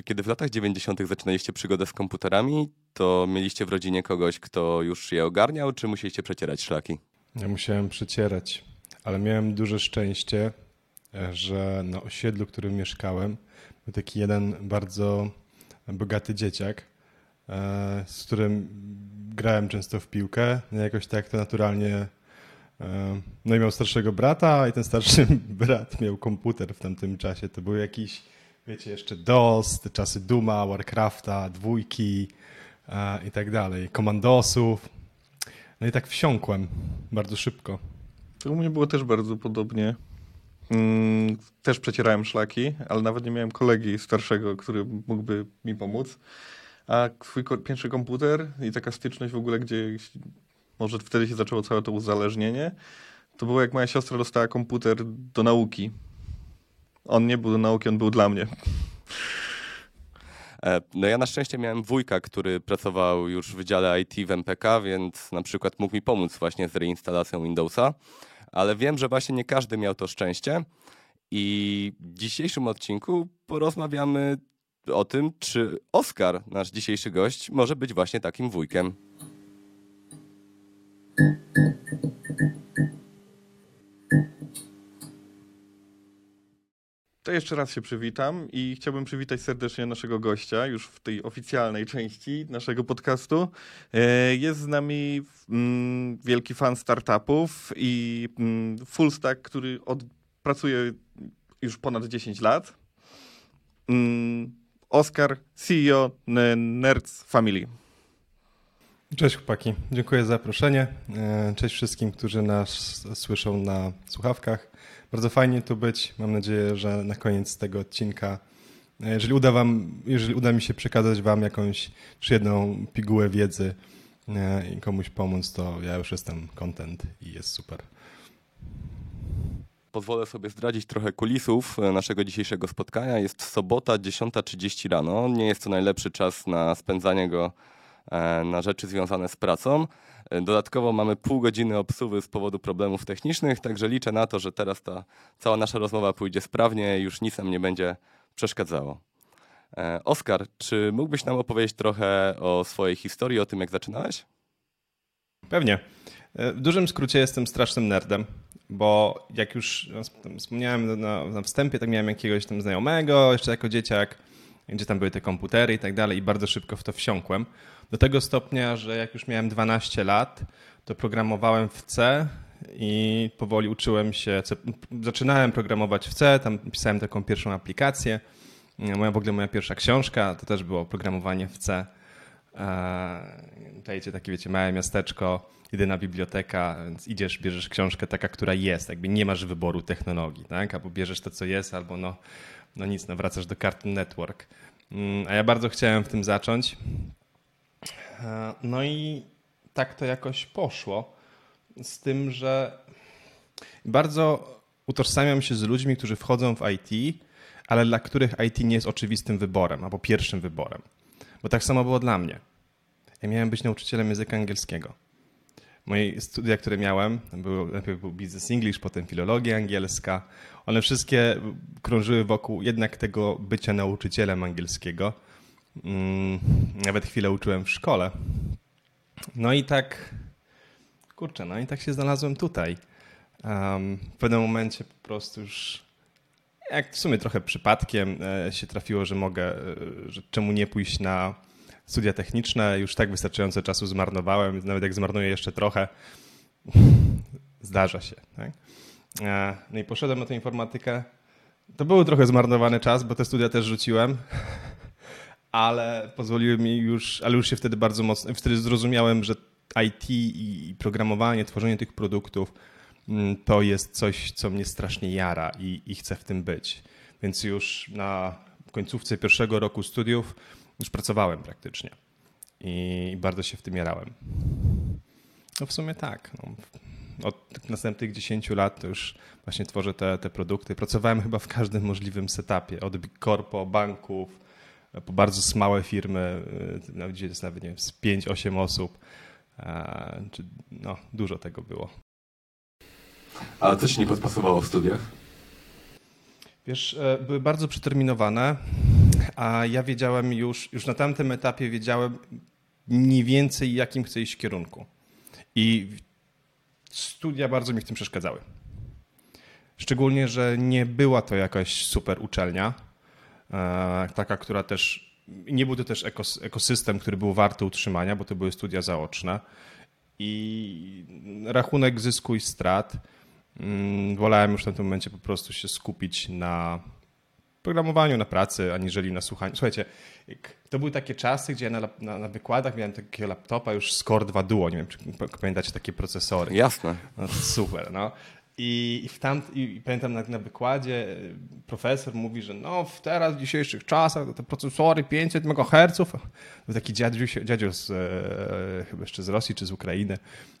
czy kiedy w latach 90. zaczynaliście przygodę z komputerami, to mieliście w rodzinie kogoś, kto już je ogarniał, czy musieliście przecierać szlaki? Ja musiałem przecierać, ale miałem duże szczęście, e, że na osiedlu, w którym mieszkałem, był taki jeden bardzo bogaty dzieciak, e, z którym grałem często w piłkę. No jakoś tak to naturalnie. e, No i miał starszego brata, i ten starszy brat miał komputer w tamtym czasie. To był jakiś, wiecie, jeszcze DOS, te czasy Duma, Warcrafta, dwójki e, i tak dalej, komandosów. No i tak wsiąkłem bardzo szybko. To u mnie było też bardzo podobnie. Mm, Też przecierałem szlaki, ale nawet nie miałem kolegi starszego, który mógłby mi pomóc. A twój pierwszy komputer i taka styczność w ogóle, gdzie może wtedy się zaczęło całe to uzależnienie, to było jak moja siostra dostała komputer do nauki. On nie był do nauki, on był dla mnie. E, No ja na szczęście miałem wujka, który pracował już w wydziale IT w MPK, więc na przykład mógł mi pomóc właśnie z reinstalacją Windowsa, ale wiem, że właśnie nie każdy miał to szczęście i w dzisiejszym odcinku porozmawiamy o tym, czy Oskar, nasz dzisiejszy gość, może być właśnie takim wujkiem. To jeszcze raz się przywitam i chciałbym przywitać serdecznie naszego gościa już w tej oficjalnej części naszego podcastu. E, Jest z nami mm, wielki fan startupów i mm, full stack, który od, pracuje już ponad 10 lat. Mm, Oskar, CEO Nerds Family. Cześć chłopaki, dziękuję za zaproszenie. E, Cześć wszystkim, którzy nas słyszą na słuchawkach. Bardzo fajnie tu być. Mam nadzieję, że na koniec tego odcinka, e, jeżeli uda, wam, jeżeli uda mi się przekazać Wam jakąś czy jedną pigułę wiedzy e, i komuś pomóc, to ja już jestem content i jest super. Pozwolę sobie zdradzić trochę kulisów e, naszego dzisiejszego spotkania. Jest sobota 10.30 rano. Nie jest to najlepszy czas na spędzanie go na rzeczy związane z pracą. E, Dodatkowo mamy pół godziny obsuwy z powodu problemów technicznych, także liczę na to, że teraz ta cała nasza rozmowa pójdzie sprawnie już nic nam nie będzie przeszkadzało. E, Oskar, czy mógłbyś nam opowiedzieć trochę o swojej historii, o tym jak zaczynałeś? Pewnie. E, W dużym skrócie jestem strasznym nerdem, bo jak już wspomniałem na wstępie, tak miałem jakiegoś tam znajomego jeszcze jako dzieciak, gdzie tam były te komputery i tak dalej i bardzo szybko w to wsiąkłem. Do tego stopnia, że jak już miałem 12 lat, to programowałem w C i powoli uczyłem się, zaczynałem programować w C, tam pisałem taką pierwszą aplikację. Moja w ogóle moja pierwsza książka to też było programowanie w C. Czajcie takie, wiecie, małe miasteczko, jedyna biblioteka, więc idziesz, bierzesz książkę taka, która jest, jakby nie masz wyboru technologii, tak? Albo bierzesz to, co jest, albo no, no nic, no wracasz do Cartoon Network. Mm, A ja bardzo chciałem w tym zacząć. E, No i tak to jakoś poszło, z tym, że bardzo utożsamiam się z ludźmi, którzy wchodzą w IT, ale dla których IT nie jest oczywistym wyborem albo pierwszym wyborem. Bo tak samo było dla mnie. Ja miałem być nauczycielem języka angielskiego. Moje studia, które miałem, były, najpierw był Business English, potem filologia angielska. One wszystkie krążyły wokół jednak tego bycia nauczycielem angielskiego. Mm, Nawet chwilę uczyłem w szkole. No i tak, kurczę, no i tak się znalazłem tutaj. Um, w pewnym momencie po prostu już, jak w sumie trochę przypadkiem e, się trafiło, że mogę, e, że czemu nie pójść na studia techniczne. Już tak wystarczająco czasu zmarnowałem, nawet jak zmarnuję jeszcze trochę, zdarza się. Tak? E, No i poszedłem na tę informatykę. To był trochę zmarnowany czas, bo te studia też rzuciłem, ale pozwoliły mi już, ale już się wtedy bardzo mocno, wtedy zrozumiałem, że IT i programowanie, tworzenie tych produktów mm, to jest coś, co mnie strasznie jara i, i chcę w tym być. Więc już na końcówce pierwszego roku studiów już pracowałem praktycznie i bardzo się w tym jarałem. No w sumie tak. No. Od następnych 10 lat to już właśnie tworzę te, te produkty. Pracowałem chyba w każdym możliwym setupie, od Big Corpo, banków, po bardzo małe firmy, y, gdzie jest nawet nie wiem, z 5-8 osób. No, dużo tego było. A co ci nie podpasowało w studiach? Wiesz, e, były bardzo przeterminowane. A ja wiedziałem już, już na tamtym etapie wiedziałem mniej więcej jakim chcę iść kierunku. I studia bardzo mi w tym przeszkadzały. Szczególnie, że nie była to jakaś super uczelnia, e, taka, która też. Nie był to też ekosystem, który był warty utrzymania, bo to były studia zaoczne. I rachunek zysku i strat. Mm, wolałem już w tym momencie po prostu się skupić na programowaniu, na pracy, aniżeli na słuchaniu. Słuchajcie, to były takie czasy, gdzie ja na, na, na wykładach miałem takiego laptopa już z Core 2 Duo, nie wiem, czy pamiętacie takie procesory. Jasne. No, super, no. I, w tam, i pamiętam na, na, wykładzie e, profesor mówi, że no w teraz, w dzisiejszych czasach te procesory 500 MHz, taki dziadziu, dziadziu z, e, chyba jeszcze z Rosji czy z Ukrainy,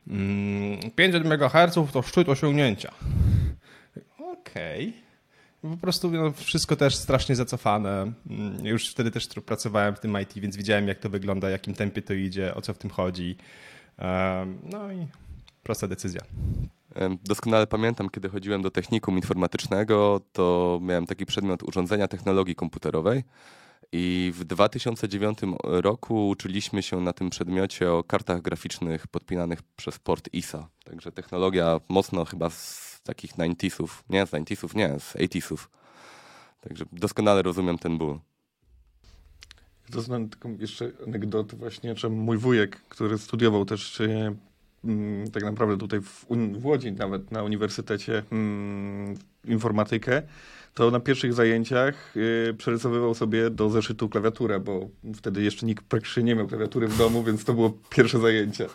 mm, 500 MHz to szczyt osiągnięcia. Okej. Okay. Po prostu no, wszystko też strasznie zacofane. Mm, już wtedy też pracowałem w tym IT, więc widziałem jak to wygląda, jakim tempie to idzie, o co w tym chodzi. No i prosta decyzja. Doskonale pamiętam, kiedy chodziłem do technikum informatycznego, to miałem taki przedmiot urządzenia technologii komputerowej. I w 2009 roku uczyliśmy się na tym przedmiocie o kartach graficznych podpinanych przez port ISA. Także technologia mocno chyba z takich 90sów, nie z 90sów, nie, z 80sów. Także doskonale rozumiem ten ból. To znam taką jeszcze anegdotę właśnie, że mój wujek, który studiował też mm, tak naprawdę tutaj w, w Łodzi nawet na uniwersytecie mm, informatykę, to na pierwszych zajęciach yy, przerysowywał sobie do zeszytu klawiaturę, bo wtedy jeszcze nikt praktycznie nie miał klawiatury w domu, więc to było pierwsze zajęcie.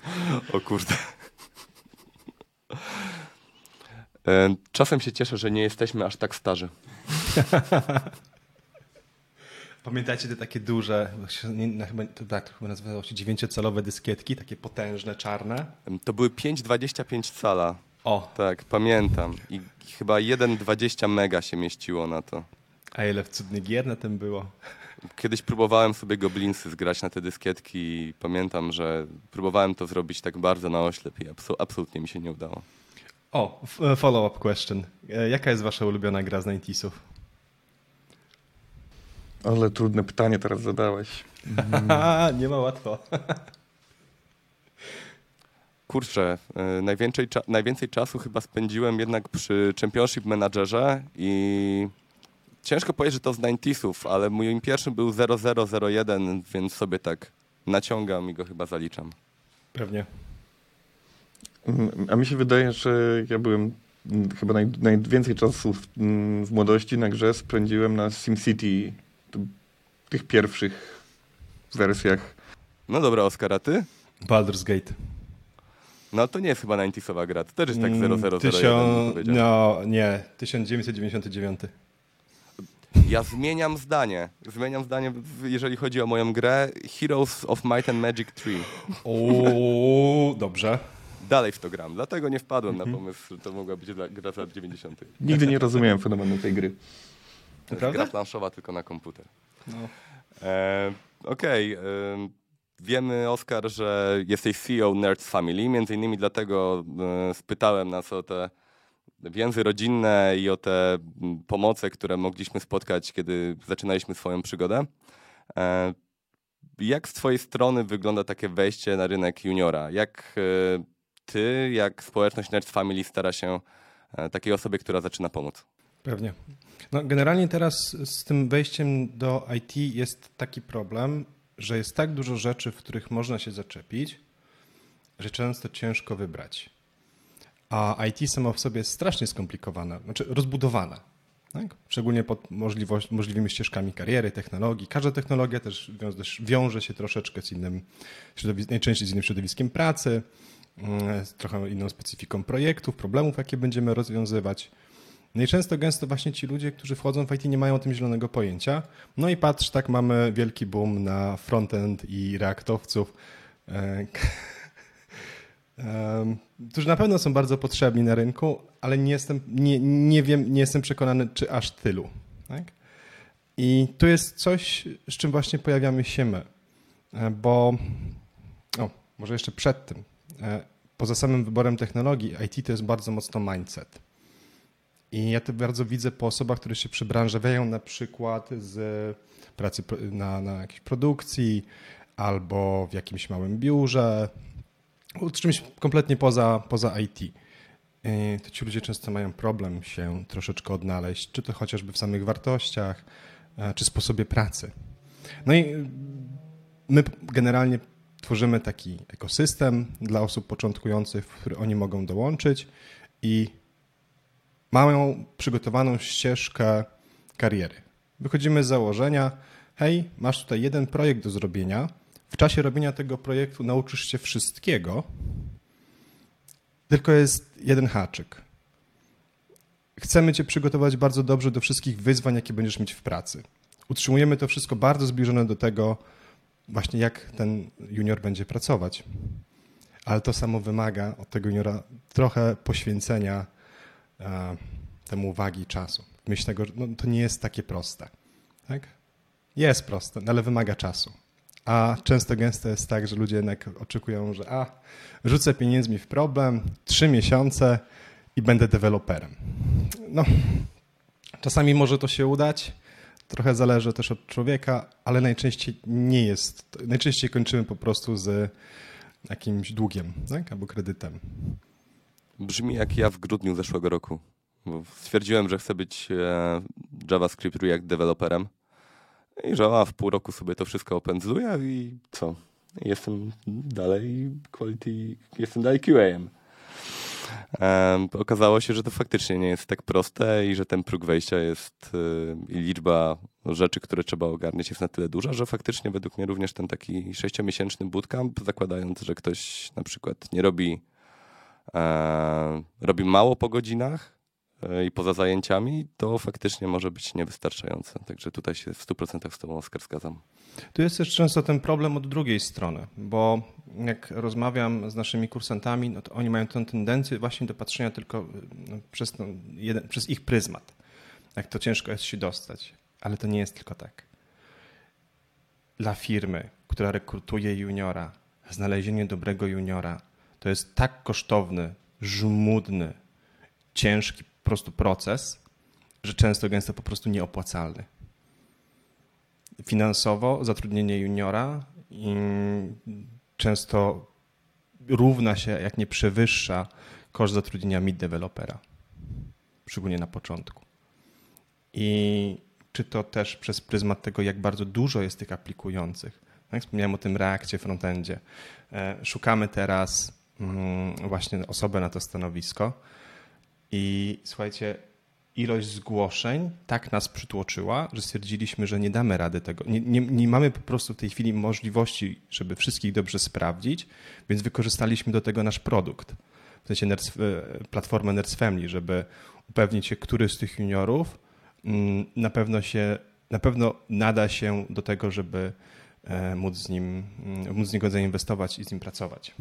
O kurde. E, czasem się cieszę, że nie jesteśmy aż tak starzy. Pamiętacie te takie duże, chyba, to tak, chyba nazywało się dziewięciocalowe dyskietki, takie potężne, czarne? To były 5,25 cala. O. Tak, pamiętam. I chyba 1,20 mega się mieściło na to. A ile w cudny gier na tym było? Kiedyś próbowałem sobie goblinsy zgrać na te dyskietki i pamiętam, że próbowałem to zrobić tak bardzo na oślep i absolutnie mi się nie udało. O, e, follow-up question. E, jaka jest wasza ulubiona gra z 90 Ale trudne pytanie teraz zadałeś. Mm. nie ma łatwo. Kurczę, e, najwięcej, cza najwięcej czasu chyba spędziłem jednak przy Championship Managerze i ciężko powiedzieć, że to z 90 ale mój pierwszy był 0001, więc sobie tak naciągam i go chyba zaliczam. Pewnie. Mm, a mi się wydaje, że ja byłem mm, chyba naj, najwięcej czasu w, mm, w, młodości na grze spędziłem na SimCity, tych pierwszych wersjach. No dobra, Oskar, a ty? Baldur's Gate. No to nie jest chyba 90 gra, to też jest tak 0001 Tysiąc... No nie, 1999. Ja zmieniam zdanie. Zmieniam zdanie, jeżeli chodzi o moją grę. Heroes of Might and Magic 3. O, dobrze dalej w to gram. Dlatego nie wpadłem na pomysł, że to mogła być gra z lat 90. Nigdy nie rozumiałem fenomenu tej gry. To jest gra planszowa tylko na komputer. No. E, Okej. Okay. E, wiemy, Oskar, że jesteś CEO Nerds Family. Między innymi dlatego e, spytałem nas o te więzy rodzinne i o te pomoce, które mogliśmy spotkać, kiedy zaczynaliśmy swoją przygodę. E, jak z Twojej strony wygląda takie wejście na rynek juniora? Jak ty, jak społeczność Nerds Family stara się e, takiej osobie, która zaczyna pomóc? Pewnie. No, generalnie teraz z tym wejściem do IT jest taki problem, że jest tak dużo rzeczy, w których można się zaczepić, że często ciężko wybrać. A IT samo w sobie jest strasznie skomplikowane, znaczy rozbudowane. Tak? Szczególnie pod możliwymi ścieżkami kariery, technologii. Każda technologia też wiąże się troszeczkę z innym, najczęściej z innym środowiskiem pracy, z trochę inną specyfiką projektów, problemów, jakie będziemy rozwiązywać. No i często gęsto właśnie ci ludzie, którzy wchodzą w IT nie mają o tym zielonego pojęcia. No i patrz, tak mamy wielki boom na frontend i reaktowców, e, którzy na pewno są bardzo potrzebni na rynku, ale nie jestem, nie, nie wiem, nie jestem przekonany, czy aż tylu. Tak? I tu jest coś, z czym właśnie pojawiamy się my, e, bo o, może jeszcze przed tym, poza samym wyborem technologii, IT to jest bardzo mocno mindset. I ja to bardzo widzę po osobach, które się przybranżawiają na przykład z pracy na, na jakiejś produkcji albo w jakimś małym biurze, czymś kompletnie poza, poza IT. To ci ludzie często mają problem się troszeczkę odnaleźć, czy to chociażby w samych wartościach, e, czy sposobie pracy. No i my generalnie tworzymy taki ekosystem dla osób początkujących, w który oni mogą dołączyć i mają przygotowaną ścieżkę kariery. Wychodzimy z założenia, hej, masz tutaj jeden projekt do zrobienia. W czasie robienia tego projektu nauczysz się wszystkiego, tylko jest jeden haczyk. Chcemy Cię przygotować bardzo dobrze do wszystkich wyzwań, jakie będziesz mieć w pracy. Utrzymujemy to wszystko bardzo zbliżone do tego, właśnie jak ten junior będzie pracować. Ale to samo wymaga od tego juniora trochę poświęcenia e, temu uwagi i czasu. Myślę, że no, to nie jest takie proste. Tak? Jest proste, ale wymaga czasu. A często gęsto jest tak, że ludzie jednak oczekują, że a, rzucę pieniędzmi w problem, trzy miesiące i będę deweloperem. No, czasami może to się udać, trochę zależy też od człowieka, ale najczęściej nie jest. Najczęściej kończymy po prostu z jakimś długiem tak? albo kredytem. Brzmi jak ja w grudniu zeszłego roku. Stwierdziłem, że chcę być e, JavaScript React developerem i że a, w pół roku sobie to wszystko opędzluję i co? Jestem dalej quality, jestem dalej QA-em. Okazało się, że to faktycznie nie jest tak proste i że ten próg wejścia jest y, i liczba rzeczy, które trzeba ogarniać jest na tyle duża, że faktycznie według mnie również ten taki sześciomiesięczny bootcamp, zakładając, że ktoś na przykład nie robi, e, robi mało po godzinach, i poza zajęciami, to faktycznie może być niewystarczające. Także tutaj się w 100% z Tobą, Oskar, zgadzam. Tu jest też często ten problem od drugiej strony, bo jak rozmawiam z naszymi kursantami, no to oni mają tę tendencję właśnie do patrzenia tylko no, przez, jeden, przez ich pryzmat. Jak to ciężko jest się dostać. Ale to nie jest tylko tak. Dla firmy, która rekrutuje juniora, znalezienie dobrego juniora to jest tak kosztowny, żmudny, ciężki po prostu proces, że często gęsto po prostu nieopłacalny. Finansowo zatrudnienie juniora często równa się, jak nie przewyższa koszt zatrudnienia mid dewelopera, szczególnie na początku. I czy to też przez pryzmat tego, jak bardzo dużo jest tych aplikujących. Tak, wspomniałem o tym reakcie frontendzie. E, szukamy teraz mm, właśnie osobę na to stanowisko i słuchajcie, ilość zgłoszeń tak nas przytłoczyła, że stwierdziliśmy, że nie damy rady tego. Nie, nie, nie, mamy po prostu w tej chwili możliwości, żeby wszystkich dobrze sprawdzić, więc wykorzystaliśmy do tego nasz produkt, w sensie Nerds, e, platformę Nerds Family, żeby upewnić się, który z tych juniorów mm, na pewno się, na pewno nada się do tego, żeby e, móc z nim, mm, móc z niego zainwestować i z nim pracować.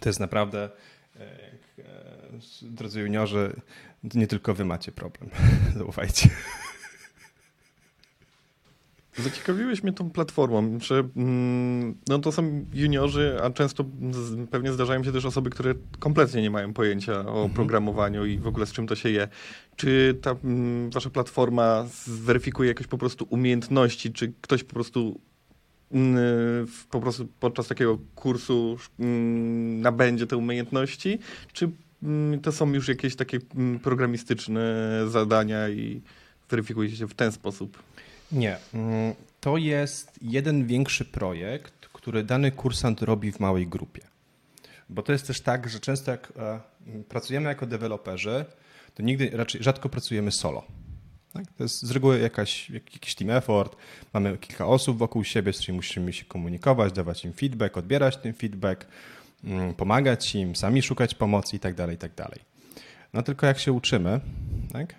To jest naprawdę E, drodzy juniorzy, nie tylko wy macie problem. Zaufajcie. Zaciekawiłeś mnie tą platformą, że mm, no to są juniorzy, a często pewnie zdarzają się też osoby, które kompletnie nie mają pojęcia o mhm. programowaniu i w ogóle z czym to się je. Czy ta mm, wasza platforma zweryfikuje jakieś po prostu umiejętności, czy ktoś po prostu po prostu podczas takiego kursu mm, nabędzie te umiejętności, czy mm, to są już jakieś takie mm, programistyczne zadania i weryfikuje się w ten sposób? Nie. To jest jeden większy projekt, który dany kursant robi w małej grupie. Bo to jest też tak, że często jak e, pracujemy jako deweloperzy, to nigdy raczej rzadko pracujemy solo. Tak? To jest z reguły jakaś, jakiś team effort, mamy kilka osób wokół siebie, z którymi musimy się komunikować, dawać im feedback, odbierać ten feedback, mm, pomagać im, sami szukać pomocy itd., tak itd. Tak no tylko jak się uczymy, tak?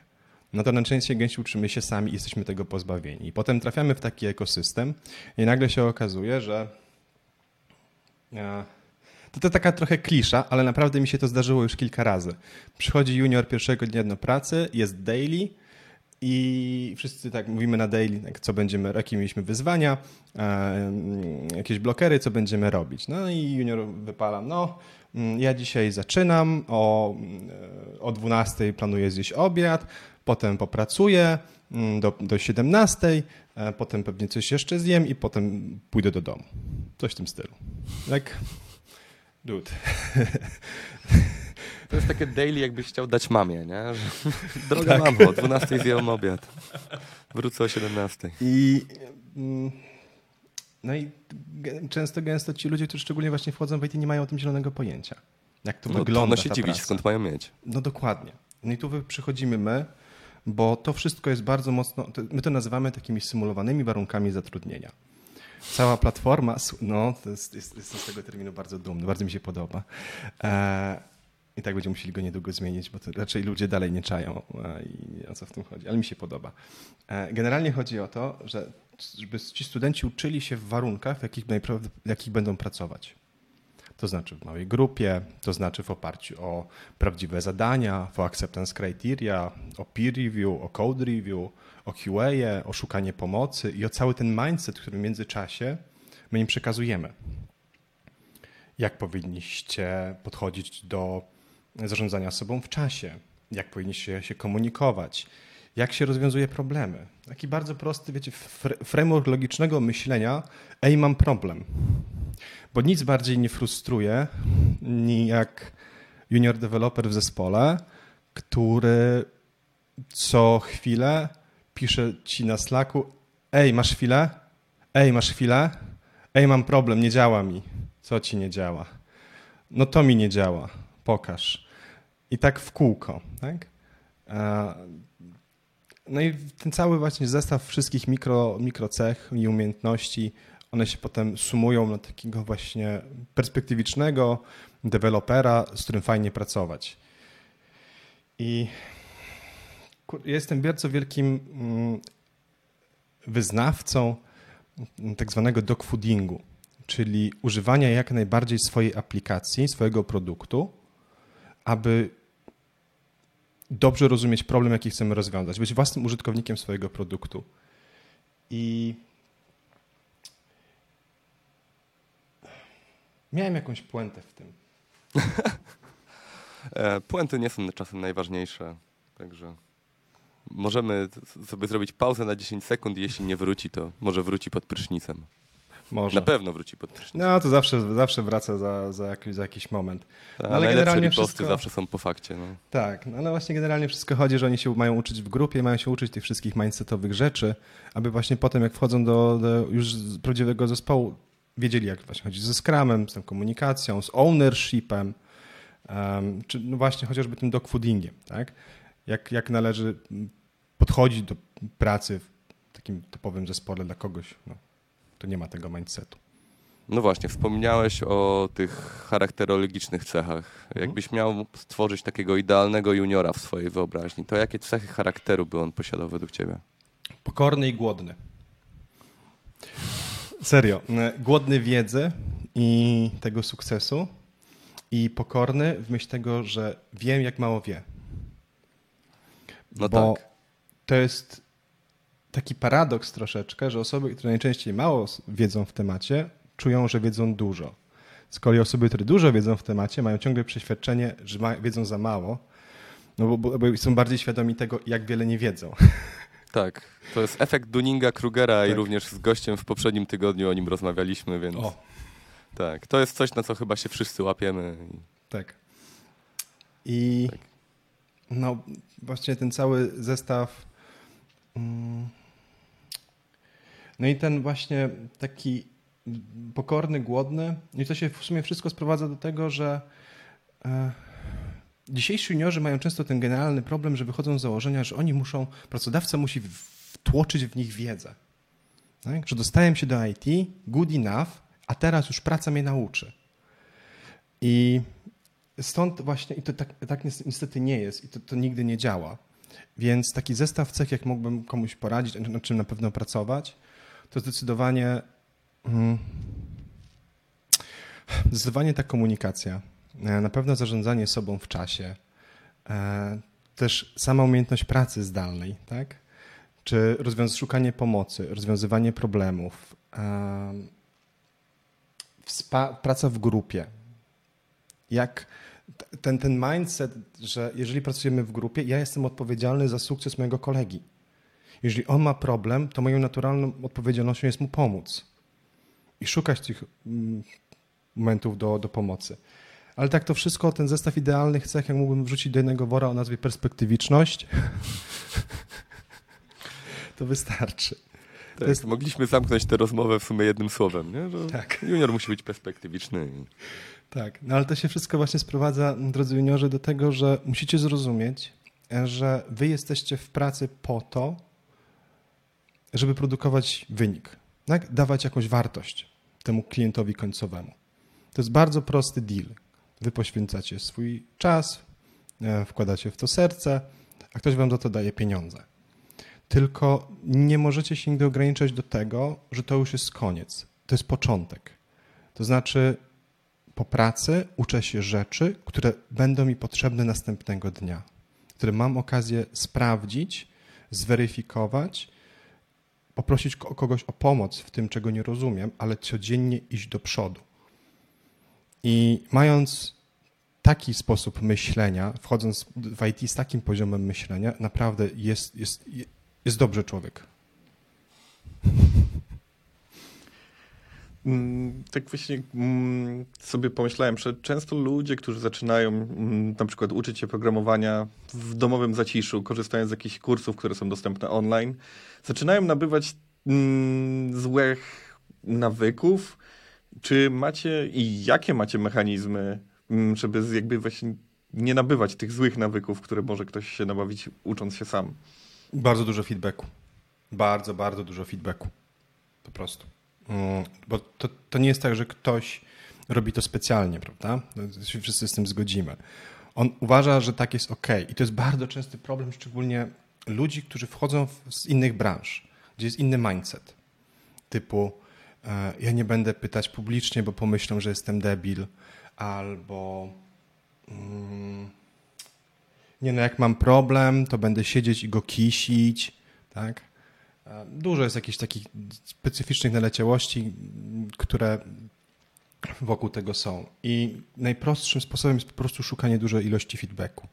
no to najczęściej gęsi uczymy się sami i jesteśmy tego pozbawieni. I potem trafiamy w taki ekosystem i nagle się okazuje, że to to taka trochę klisza, ale naprawdę mi się to zdarzyło już kilka razy. Przychodzi junior pierwszego dnia do pracy, jest daily, I wszyscy tak mówimy na daily, co będziemy, jakie mieliśmy wyzwania, e, jakieś blokery, co będziemy robić. No i junior wypala, no mm, ja dzisiaj zaczynam, o, e, o 12 planuję zjeść obiad, potem popracuję mm, do, do 17, e, potem pewnie coś jeszcze zjem i potem pójdę do domu. Coś w tym stylu. Tak, dude. To jest takie daily, jakbyś chciał dać mamie, nie? Że, Droga tak. mamo, o 12 zjem obiad. Wrócę o 17. I, mm, no i często, gęsto ci ludzie, którzy szczególnie właśnie wchodzą w IT, nie mają o tym zielonego pojęcia. Jak to no, wygląda. No się dziwić, praca. skąd mają mieć. No dokładnie. No i tu przychodzimy my, bo to wszystko jest bardzo mocno, my to nazywamy takimi symulowanymi warunkami zatrudnienia. Cała platforma, no, to jest, jest, jestem z tego terminu bardzo dumny, bardzo mi się podoba. E, i tak będziemy musieli go niedługo zmienić, bo to raczej ludzie dalej nie czają i o co w tym chodzi, ale mi się podoba. E, generalnie chodzi o to, że żeby ci studenci uczyli się w warunkach, w jakich, w jakich będą pracować. To znaczy w małej grupie, to znaczy w oparciu o prawdziwe zadania, o acceptance criteria, o peer review, o code review, o QA, o szukanie pomocy i o cały ten mindset, który w międzyczasie my im przekazujemy. Jak powinniście podchodzić do zarządzania sobą w czasie, jak powinniście się komunikować, jak się rozwiązuje problemy. Taki bardzo prosty, wiecie, framework logicznego myślenia, ej, mam problem. Bo nic bardziej nie frustruje, jak junior developer w zespole, który co chwilę pisze ci na Slacku, ej, masz chwilę? Ej, masz chwilę? Ej, mam problem, nie działa mi. Co ci nie działa? No to mi nie działa pokaż. I tak w kółko. Tak? No i ten cały właśnie zestaw wszystkich mikro, mikrocech i umiejętności, one się potem sumują na takiego właśnie perspektywicznego dewelopera, z którym fajnie pracować. I jestem bardzo wielkim mm, wyznawcą tak zwanego dogfoodingu, czyli używania jak najbardziej swojej aplikacji, swojego produktu aby dobrze rozumieć problem, jaki chcemy rozwiązać, być własnym użytkownikiem swojego produktu. I miałem jakąś puentę w tym. E, puenty nie są czasem najważniejsze, także możemy sobie zrobić pauzę na 10 sekund jeśli nie wróci, to może wróci pod prysznicem. Może. Na pewno wróci pod prysznic. No to zawsze, zawsze wraca za, za, jakiś, za jakiś moment. no, ale generalnie wszystko... zawsze są po fakcie. No. Tak, no ale właśnie generalnie wszystko chodzi, że oni się mają uczyć w grupie, mają się uczyć tych wszystkich mindsetowych rzeczy, aby właśnie potem jak wchodzą do, do już prawdziwego zespołu, wiedzieli jak właśnie chodzi ze Scrumem, z tą komunikacją, z ownershipem, um, czy no właśnie chociażby tym dogfoodingiem, tak? Jak, jak należy podchodzić do pracy w takim typowym zespole dla kogoś, no, to nie ma tego mindsetu. No właśnie, wspomniałeś o tych charakterologicznych cechach. Mhm. Jakbyś miał stworzyć takiego idealnego juniora w swojej wyobraźni, to jakie cechy charakteru by on posiadał według ciebie? Pokorny i głodny. Serio. Głodny wiedzy i tego sukcesu i pokorny w myśl tego, że wiem, jak mało wie. No Bo tak. To jest taki paradoks troszeczkę, że osoby, które najczęściej mało wiedzą w temacie, czują, że wiedzą dużo. Z kolei osoby, które dużo wiedzą w temacie, mają ciągle przeświadczenie, że wiedzą za mało, no bo, bo, bo, są bardziej świadomi tego, jak wiele nie wiedzą. Tak, to jest efekt Dunninga-Krugera tak. i również z gościem w poprzednim tygodniu o nim rozmawialiśmy, więc o. tak, to jest coś, na co chyba się wszyscy łapiemy. Tak. I tak. no właśnie ten cały zestaw mm, no i ten właśnie taki pokorny, głodny. I to się w sumie wszystko sprowadza do tego, że e, dzisiejsi juniorzy mają często ten generalny problem, że wychodzą z założenia, że oni muszą, pracodawca musi wtłoczyć w nich wiedzę. Tak? Że dostałem się do IT, good enough, a teraz już praca mnie nauczy. I stąd właśnie, i to tak, tak niestety nie jest, i to, to nigdy nie działa. Więc taki zestaw cech, jak mógłbym komuś poradzić, nad czym na pewno pracować, to zdecydowanie mm, zdecydowanie ta komunikacja, e, na pewno zarządzanie sobą w czasie, e, też sama umiejętność pracy zdalnej, tak? czy rozwiąz- szukanie pomocy, rozwiązywanie problemów, praca w grupie. Jak ten, ten mindset, że jeżeli pracujemy w grupie, ja jestem odpowiedzialny za sukces mojego kolegi. Jeżeli on ma problem, to moją naturalną odpowiedzialnością jest mu pomóc i szukać tych mm, momentów do, do pomocy. Ale tak to wszystko, ten zestaw idealnych cech, jak mógłbym wrzucić do jednego wora o nazwie perspektywiczność, to wystarczy. Tak, jest... Mogliśmy zamknąć tę rozmowę w sumie jednym słowem, nie? Że tak. junior musi być perspektywiczny. Tak, no ale to się wszystko właśnie sprowadza, drodzy juniorzy, do tego, że musicie zrozumieć, że wy jesteście w pracy po to, żeby produkować wynik, tak? dawać jakąś wartość temu klientowi końcowemu. To jest bardzo prosty deal. Wy poświęcacie swój czas, e, wkładacie w to serce, a ktoś wam za to daje pieniądze. Tylko nie możecie się nigdy ograniczać do tego, że to już jest koniec. To jest początek. To znaczy, po pracy uczę się rzeczy, które będą mi potrzebne następnego dnia, które mam okazję sprawdzić, zweryfikować, poprosić kogoś o pomoc w tym, czego nie rozumiem, ale codziennie iść do przodu. I mając taki sposób myślenia, wchodząc w IT z takim poziomem myślenia, naprawdę jest, jest, jest dobrze człowiek. Mm, tak właśnie mm, sobie pomyślałem, że często ludzie, którzy zaczynają mm, na przykład uczyć się programowania w domowym zaciszu, korzystając z jakichś kursów, które są dostępne online, zaczynają nabywać złych nawyków. Czy macie i jakie macie mechanizmy, żeby jakby właśnie nie nabywać tych złych nawyków, które może ktoś się nabawić ucząc się sam? Bardzo dużo feedbacku. Bardzo, bardzo dużo feedbacku. Po prostu. Mm, bo to, to nie jest tak, że ktoś robi to specjalnie, prawda? Się wszyscy z tym zgodzimy. On uważa, że tak jest ok. I to jest bardzo częsty problem, szczególnie ludzi, którzy wchodzą z innych branż, gdzie jest inny mindset. Typu, e, ja nie będę pytać publicznie, bo pomyślą, że jestem debil, albo. Mm, nie no, jak mam problem, to będę siedzieć i go kisić, tak? Dużo jest jakichś takich specyficznych naleciałości, które wokół tego są. I najprostszym sposobem jest po prostu szukanie dużej ilości feedbacku.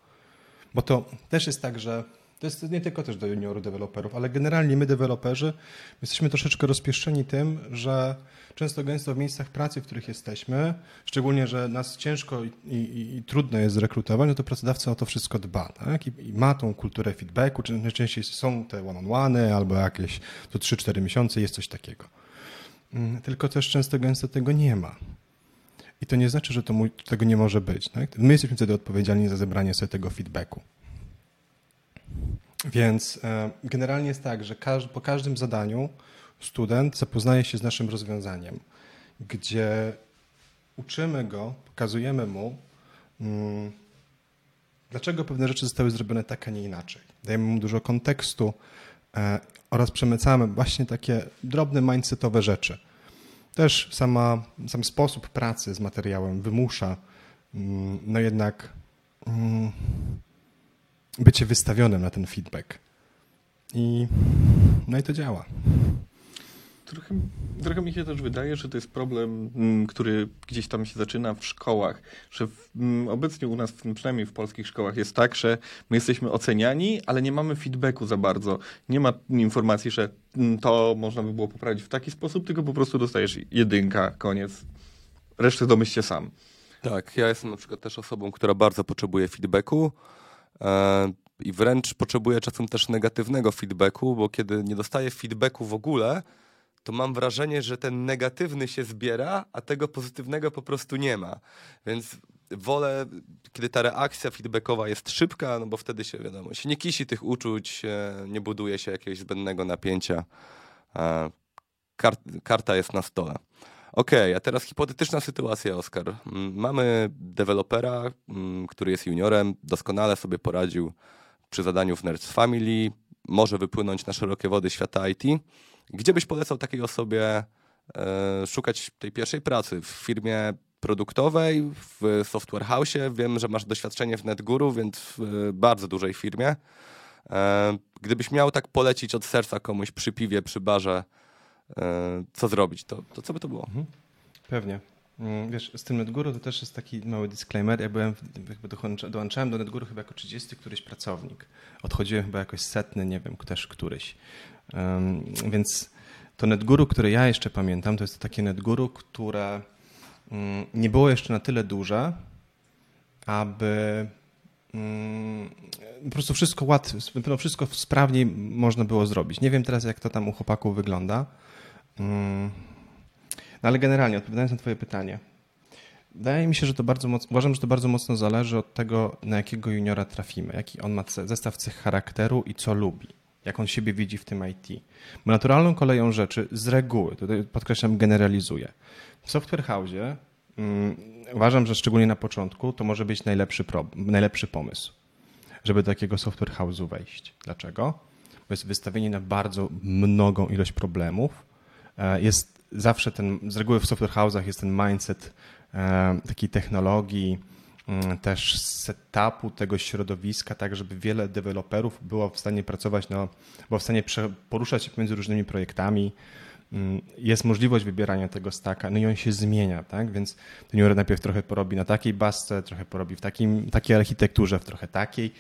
Bo to też jest tak, że to jest nie tylko też do juniorów deweloperów, ale generalnie my deweloperzy jesteśmy troszeczkę rozpieszczeni tym, że często gęsto w miejscach pracy, w których jesteśmy, szczególnie, że nas ciężko i, i, i trudno jest zrekrutować, no to pracodawca o to wszystko dba tak? I, I, ma tą kulturę feedbacku, czy najczęściej są te one-on-one albo jakieś to 3-4 miesiące jest coś takiego. Mm, tylko też często gęsto tego nie ma. I to nie znaczy, że to tego nie może być. Tak? My jesteśmy wtedy odpowiedzialni za zebranie sobie tego feedbacku. Więc e, generalnie jest tak, że po każdym zadaniu student zapoznaje się z naszym rozwiązaniem, gdzie uczymy go, pokazujemy mu, mm, dlaczego pewne rzeczy zostały zrobione tak, a nie inaczej. Dajemy mu dużo kontekstu e, oraz przemycamy właśnie takie drobne mindsetowe rzeczy. Też sama, sam sposób pracy z materiałem wymusza mm, no jednak mm, bycie wystawionym na ten feedback. I, no i to działa. Trochę, trochę mi się też wydaje, że to jest problem, mm, który gdzieś tam się zaczyna w szkołach, że w, mm, obecnie u nas, przynajmniej w polskich szkołach, jest tak, że my jesteśmy oceniani, ale nie mamy feedbacku za bardzo. Nie ma informacji, że mm, to można by było poprawić w taki sposób, tylko po prostu dostajesz jedynka, koniec. Resztę domyślcie sam. Tak, ja jestem na przykład też osobą, która bardzo potrzebuje feedbacku. E, I wręcz potrzebuję czasem też negatywnego feedbacku, bo kiedy nie dostaję feedbacku w ogóle, to mam wrażenie, że ten negatywny się zbiera, a tego pozytywnego po prostu nie ma. Więc wolę, kiedy ta reakcja feedbackowa jest szybka, no bo wtedy się, wiadomo, się nie kisi tych uczuć, nie buduje się jakiegoś zbędnego napięcia. E, karta jest na stole. Okej, okay, a teraz hipotetyczna sytuacja, Oskar. Mm, mamy dewelopera, mm, który jest juniorem, doskonale sobie poradził przy zadaniu w Nerds Family, może wypłynąć na szerokie wody świata IT. Gdzie byś polecał takiej osobie e, szukać tej pierwszej pracy? W firmie produktowej, w software house? Wiem, że masz doświadczenie w NetGuru, więc w bardzo dużej firmie. E, gdybyś miał tak polecić od serca komuś przy piwie, przy barze, e, co zrobić, to, to co by to było? Mhm. Pewnie. Mm, wiesz, z tym NetGuru to też jest taki mały disclaimer. Ja byłem, jakby dołączałem do NetGuru chyba jako 30 któryś pracownik. Odchodziłem chyba jakoś setny, nie wiem, też któryś. Um, więc to NetGuru, które ja jeszcze pamiętam, to jest to takie NetGuru, które um, nie było jeszcze na tyle duże, aby um, po prostu wszystko łatwo, wszystko sprawniej można było zrobić. Nie wiem teraz, jak to tam u chłopaków wygląda. Mm, no ale generalnie, odpowiadając na Twoje pytanie, wydaje mi się, że to bardzo mocno, uważam, że to bardzo mocno zależy od tego, na jakiego juniora trafimy, jaki on ma zestaw cech charakteru i co lubi, jak on siebie widzi w tym IT. Bo naturalną koleją rzeczy z reguły, tutaj podkreślam, generalizuję. W Software House um, uważam, że szczególnie na początku to może być najlepszy, najlepszy pomysł, żeby do takiego Software House'u wejść. Dlaczego? Bo jest wystawienie na bardzo mnogą ilość problemów, jest zawsze ten, z reguły w software house'ach jest ten mindset e, takiej technologii, mm, też setupu tego środowiska, tak żeby wiele deweloperów było w stanie pracować, no, było w stanie poruszać się między różnymi projektami. Mm, jest możliwość wybierania tego staka, no i on się zmienia, tak? Więc Jure najpierw trochę porobi na takiej basce, trochę porobi w takim, takiej architekturze, w trochę takiej.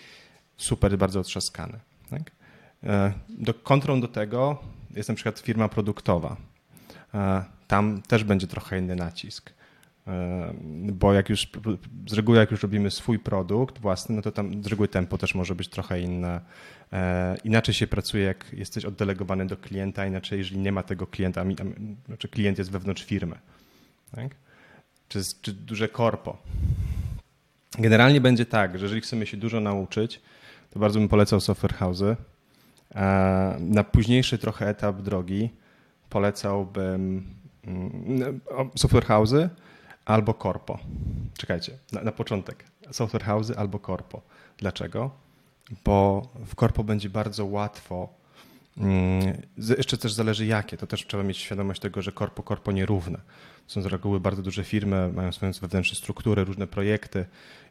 Super, bardzo otrzaskany. Tak? E, do, kontrą do tego jest na przykład firma produktowa. E, tam też będzie trochę inny nacisk. E, bo jak już z reguły, jak już robimy swój produkt własny, no to tam z reguły tempo też może być trochę inne. E, inaczej się pracuje, jak jesteś oddelegowany do klienta, inaczej, jeżeli nie ma tego klienta, znaczy klient jest wewnątrz firmy. Tak? Czy, czy duże korpo. Generalnie będzie tak, że jeżeli chcemy się dużo nauczyć, to bardzo bym polecał software house'y. Na późniejszy trochę etap drogi polecałbym mm, software house'y albo korpo. Czekajcie, na, na początek. Software house'y albo korpo. Dlaczego? Bo w korpo będzie bardzo łatwo mm, jeszcze też zależy jakie, to też trzeba mieć świadomość tego, że korpo korpo nierówne. Są z reguły bardzo duże firmy, mają swoją wewnętrzne struktury, różne projekty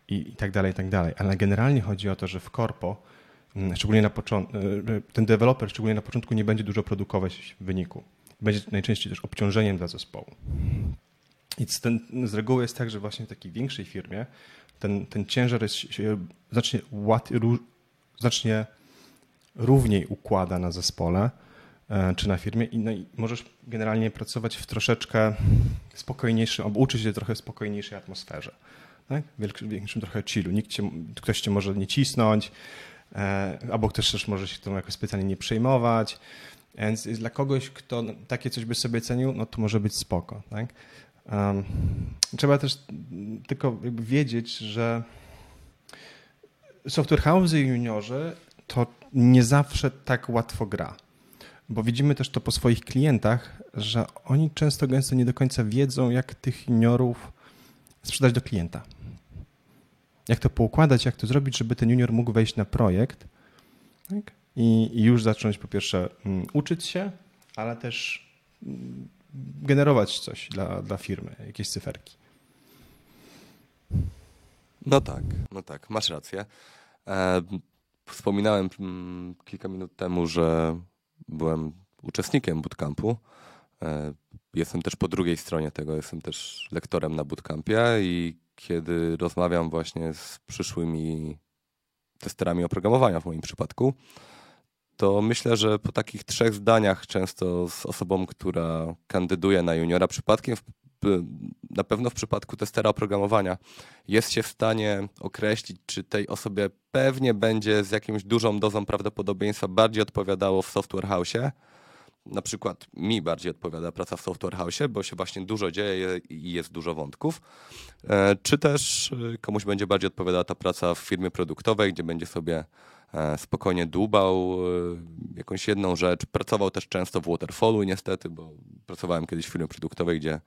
i, i tak dalej, i tak dalej. Ale generalnie chodzi o to, że w korpo, mm, szczególnie na początku, ten deweloper szczególnie na początku nie będzie dużo produkować w wyniku będzie najczęściej też obciążeniem dla zespołu. I ten, z reguły jest tak, że właśnie w takiej większej firmie ten, ten ciężar jest, się znacznie, łat, ró, znacznie równiej układa na zespole e, czy na firmie i, no i możesz generalnie pracować w troszeczkę spokojniejszym, albo uczyć się trochę spokojniejszej atmosferze. Tak? Większym, większym trochę chillu. Nikt cię, ktoś cię może nie cisnąć, e, albo ktoś też może się tym jakoś specjalnie nie przejmować. Więc dla kogoś, kto takie coś by sobie cenił, no to może być spoko. Tak? Um, trzeba też tylko wiedzieć, że software house i juniorzy to nie zawsze tak łatwo gra. Bo widzimy też to po swoich klientach, że oni często gęsto nie do końca wiedzą, jak tych juniorów sprzedać do klienta. Jak to poukładać, jak to zrobić, żeby ten junior mógł wejść na projekt. Tak? I, już zacząć po pierwsze mm, uczyć się, ale też mm, generować coś dla, dla firmy, jakieś cyferki. No tak, no tak, masz rację. E, wspominałem mm, kilka minut temu, że byłem uczestnikiem bootcampu. E, jestem też po drugiej stronie tego, jestem też lektorem na bootcampie i kiedy rozmawiam właśnie z przyszłymi testerami oprogramowania w moim przypadku, to myślę, że po takich trzech zdaniach, często z osobą, która kandyduje na juniora przypadkiem, na pewno w przypadku testera oprogramowania, jest się w stanie określić, czy tej osobie pewnie będzie z jakimś dużą dozą prawdopodobieństwa bardziej odpowiadało w software house. Na przykład mi bardziej odpowiada praca w software house, bo się właśnie dużo dzieje i jest dużo wątków. E, czy też e, komuś będzie bardziej odpowiadała ta praca w firmie produktowej, gdzie będzie sobie spokojnie dłubał e, jakąś jedną rzecz. Pracował też często w waterfallu niestety, bo pracowałem kiedyś w firmie produktowej, gdzie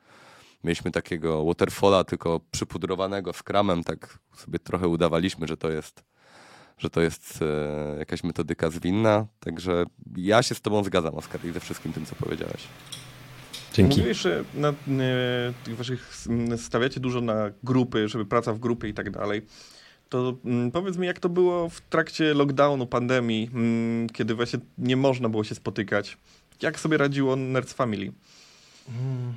mieliśmy takiego waterfalla, tylko przypudrowanego skramem, tak sobie trochę udawaliśmy, że to jest że to jest e, jakaś metodyka zwinna. Także ja się z tobą zgadzam, Oskar, i ze wszystkim tym, co powiedziałeś. Dzięki. Mówisz, że na, tych waszych stawiacie dużo na grupy, żeby praca w grupie i tak dalej. To mm, powiedz mi, jak to było w trakcie lockdownu, pandemii, mm, kiedy właśnie nie można było się spotykać? Jak sobie radziło Nerds Family? Mm.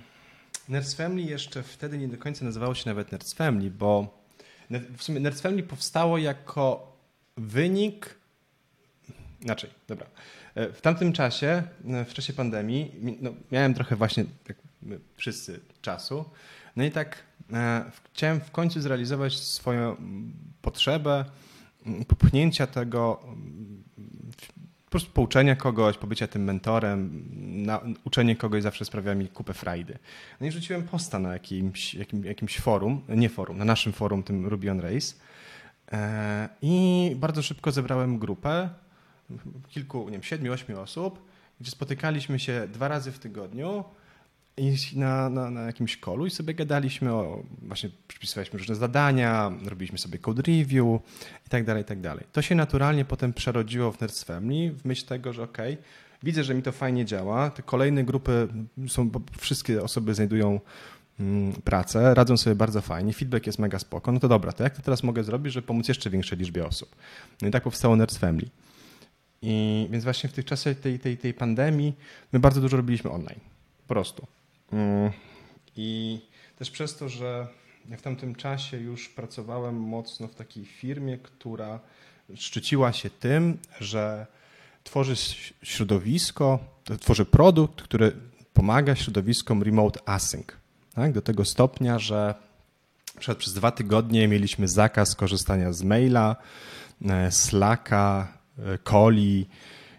Nerds Family jeszcze wtedy nie do końca nazywało się nawet Nerds Family, bo w sumie Nerds Family powstało jako wynik. Inaczej, dobra. E, w tamtym czasie, e, w czasie pandemii, no, miałem trochę właśnie, jak wszyscy, czasu. No i tak e, chciałem w końcu zrealizować swoją potrzebę popchnięcia tego, po prostu pouczenia kogoś, pobycia tym mentorem, na, uczenie kogoś zawsze sprawia mi kupę frajdy. No i rzuciłem posta na jakimś, jakim, jakimś forum, nie forum, na naszym forum, tym Ruby on Race. I bardzo szybko zebrałem grupę, kilku, nie wiem, siedmiu, ośmiu osób, gdzie spotykaliśmy się dwa razy w tygodniu na, na, na jakimś kolu i sobie gadaliśmy o, właśnie przypisywaliśmy różne zadania, robiliśmy sobie code review i tak dalej, i tak dalej. To się naturalnie potem przerodziło w Nerds Family w myśl tego, że okej, okay, widzę, że mi to fajnie działa, te kolejne grupy są, wszystkie osoby znajdują mm, pracę, radzą sobie bardzo fajnie, feedback jest mega spoko, no to dobra, to jak to teraz mogę zrobić, żeby pomóc jeszcze większej liczbie osób? No i tak powstało Nerds Family. I więc właśnie w tych czasach tej, tej, tej pandemii my bardzo dużo robiliśmy online. Po prostu. Mm. I też przez to, że w tamtym czasie już pracowałem mocno w takiej firmie, która szczyciła się tym, że tworzy środowisko, tworzy produkt, który pomaga środowiskom remote async. Tak? Do tego stopnia, że przez dwa tygodnie mieliśmy zakaz korzystania z maila, e, Slacka, Coli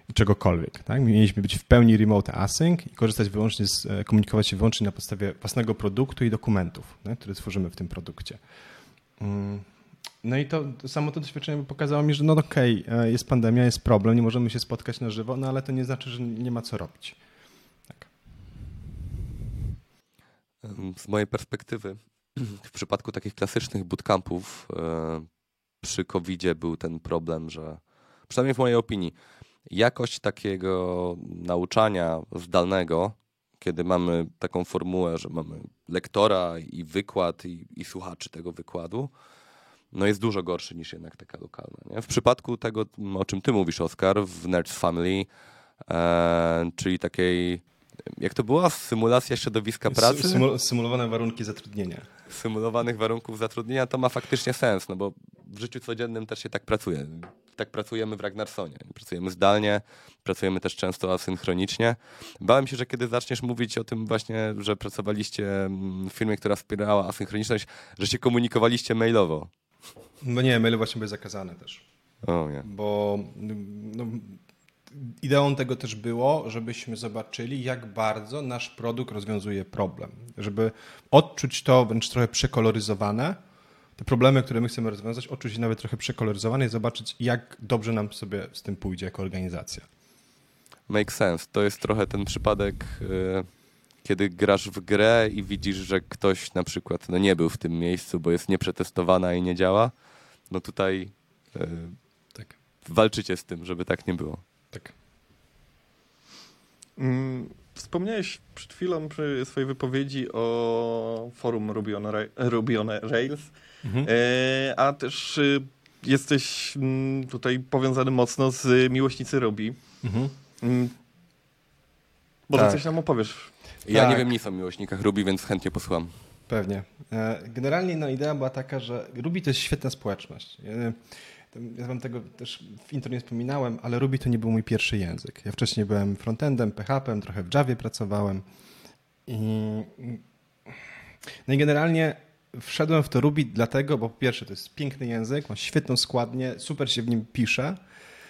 i czegokolwiek. Tak? Mieliśmy być w pełni remote async i korzystać wyłącznie z, e, komunikować się wyłącznie na podstawie własnego produktu i dokumentów, które tworzymy w tym produkcie. Mm. No i to, to samo to doświadczenie pokazało mi, że no okej, okay, e, jest pandemia, jest problem, nie możemy się spotkać na żywo, no ale to nie znaczy, że nie ma co robić. Tak. Z mojej perspektywy, w przypadku takich klasycznych bootcampów e, przy covid był ten problem, że przynajmniej w mojej opinii, jakość takiego nauczania zdalnego, kiedy mamy taką formułę, że mamy lektora i wykład i, i słuchaczy tego wykładu, no jest dużo gorszy niż jednak taka lokalna. Nie? W przypadku tego, o czym ty mówisz, Oskar, w Nerds Family, e, czyli takiej, jak to była, symulacja środowiska pracy? symulowane warunki zatrudnienia. Symulowanych warunków zatrudnienia, to ma faktycznie sens, no bo w życiu codziennym też się tak pracuje. Tak pracujemy w Ragnarsonie. Pracujemy zdalnie, pracujemy też często asynchronicznie. Bałem się, że kiedy zaczniesz mówić o tym właśnie, że pracowaliście w firmie, która wspierała asynchroniczność, że się komunikowaliście mailowo. No nie, maile właśnie były zakazane też. O, nie. Bo no, ideą tego też było, żebyśmy zobaczyli, jak bardzo nasz produkt rozwiązuje problem. Żeby odczuć to wręcz trochę przekoloryzowane, te problemy, które my chcemy rozwiązać, odczuć nawet trochę przekoloryzowane i zobaczyć, jak dobrze nam sobie z tym pójdzie jako organizacja. Make sense. To jest trochę ten przypadek, e, kiedy grasz w grę i widzisz, że ktoś na przykład no, nie był w tym miejscu, bo jest nieprzetestowana i nie działa. No tutaj e, tak. walczycie z tym, żeby tak nie było. Tak. Mm, wspomniałeś przed chwilą przy swojej wypowiedzi o forum Ruby on, Ruby on Rails. Mhm. E, a też y, jesteś mm, tutaj powiązany mocno z miłośnicy Robi. Mhm. Mm, może tak. coś nam opowiesz? Ja tak. nie wiem nic o miłośnikach Ruby, więc chętnie posłucham. Pewnie. E, generalnie no, idea była taka, że Ruby to jest świetna społeczność. Ja wam tego też w intro nie wspominałem, ale Ruby to nie był mój pierwszy język. Ja wcześniej byłem frontendem, PHP, trochę w Javie pracowałem. I, no i generalnie wszedłem w to Ruby dlatego, bo po pierwsze to jest piękny język, ma świetną składnię, super się w nim pisze.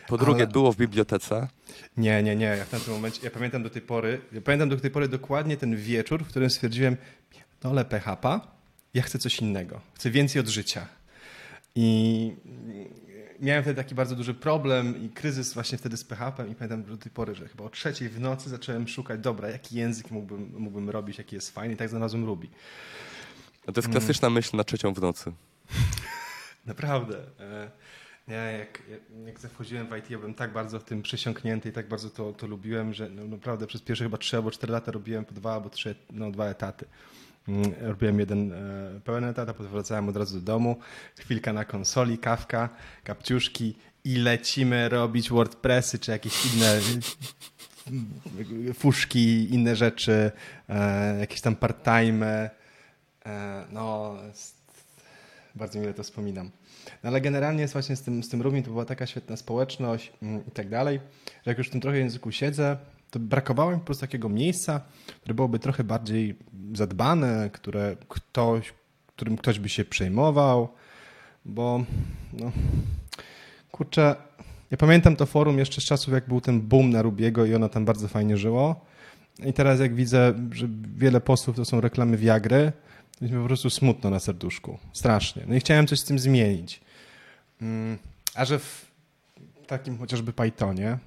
Po drugie, ale... było w bibliotece? Nie, nie, nie. Ja w tamtym momencie, ja pamiętam do tej pory, ja pamiętam do tej pory dokładnie ten wieczór, w którym stwierdziłem, dole PHP, ja chcę coś innego, chcę więcej od życia. I miałem wtedy taki bardzo duży problem i kryzys właśnie wtedy z PHP i pamiętam do tej pory, że chyba o trzeciej w nocy zacząłem szukać, dobra, jaki język mógłbym, mógłbym robić, jaki jest fajny i tak znalazłem Ruby. No to jest klasyczna mm. myśl na trzecią w nocy. Naprawdę. E, ja jak, jak wchodziłem w IT, ja byłem tak bardzo w tym przesiąknięty i tak bardzo to, to lubiłem, że no, naprawdę przez pierwsze chyba trzy albo cztery lata robiłem po dwa albo trzy, no, dwa etaty. Mm, robiłem jeden e, pełen etat, a potem wracałem od razu do domu, chwilka na konsoli, kawka, kapciuszki i lecimy robić WordPressy czy jakieś inne fuszki, inne rzeczy, e, jakieś tam part-time. E, no, bardzo mile to wspominam. No ale generalnie właśnie z tym, z tym Rubim, to była taka świetna społeczność mm, i tak dalej, że jak już w tym trochę języku siedzę, to brakowało mi po prostu takiego miejsca, które byłoby trochę bardziej zadbane, które ktoś, którym ktoś by się przejmował, bo no, kurczę, ja pamiętam to forum jeszcze z czasów, jak był ten boom na Rubiego i ono tam bardzo fajnie żyło. I teraz jak widzę, że wiele postów to są reklamy Viagry, jest mi po prostu smutno na serduszku. Strasznie. No i chciałem coś z tym zmienić. Mm, a że w takim chociażby Pythonie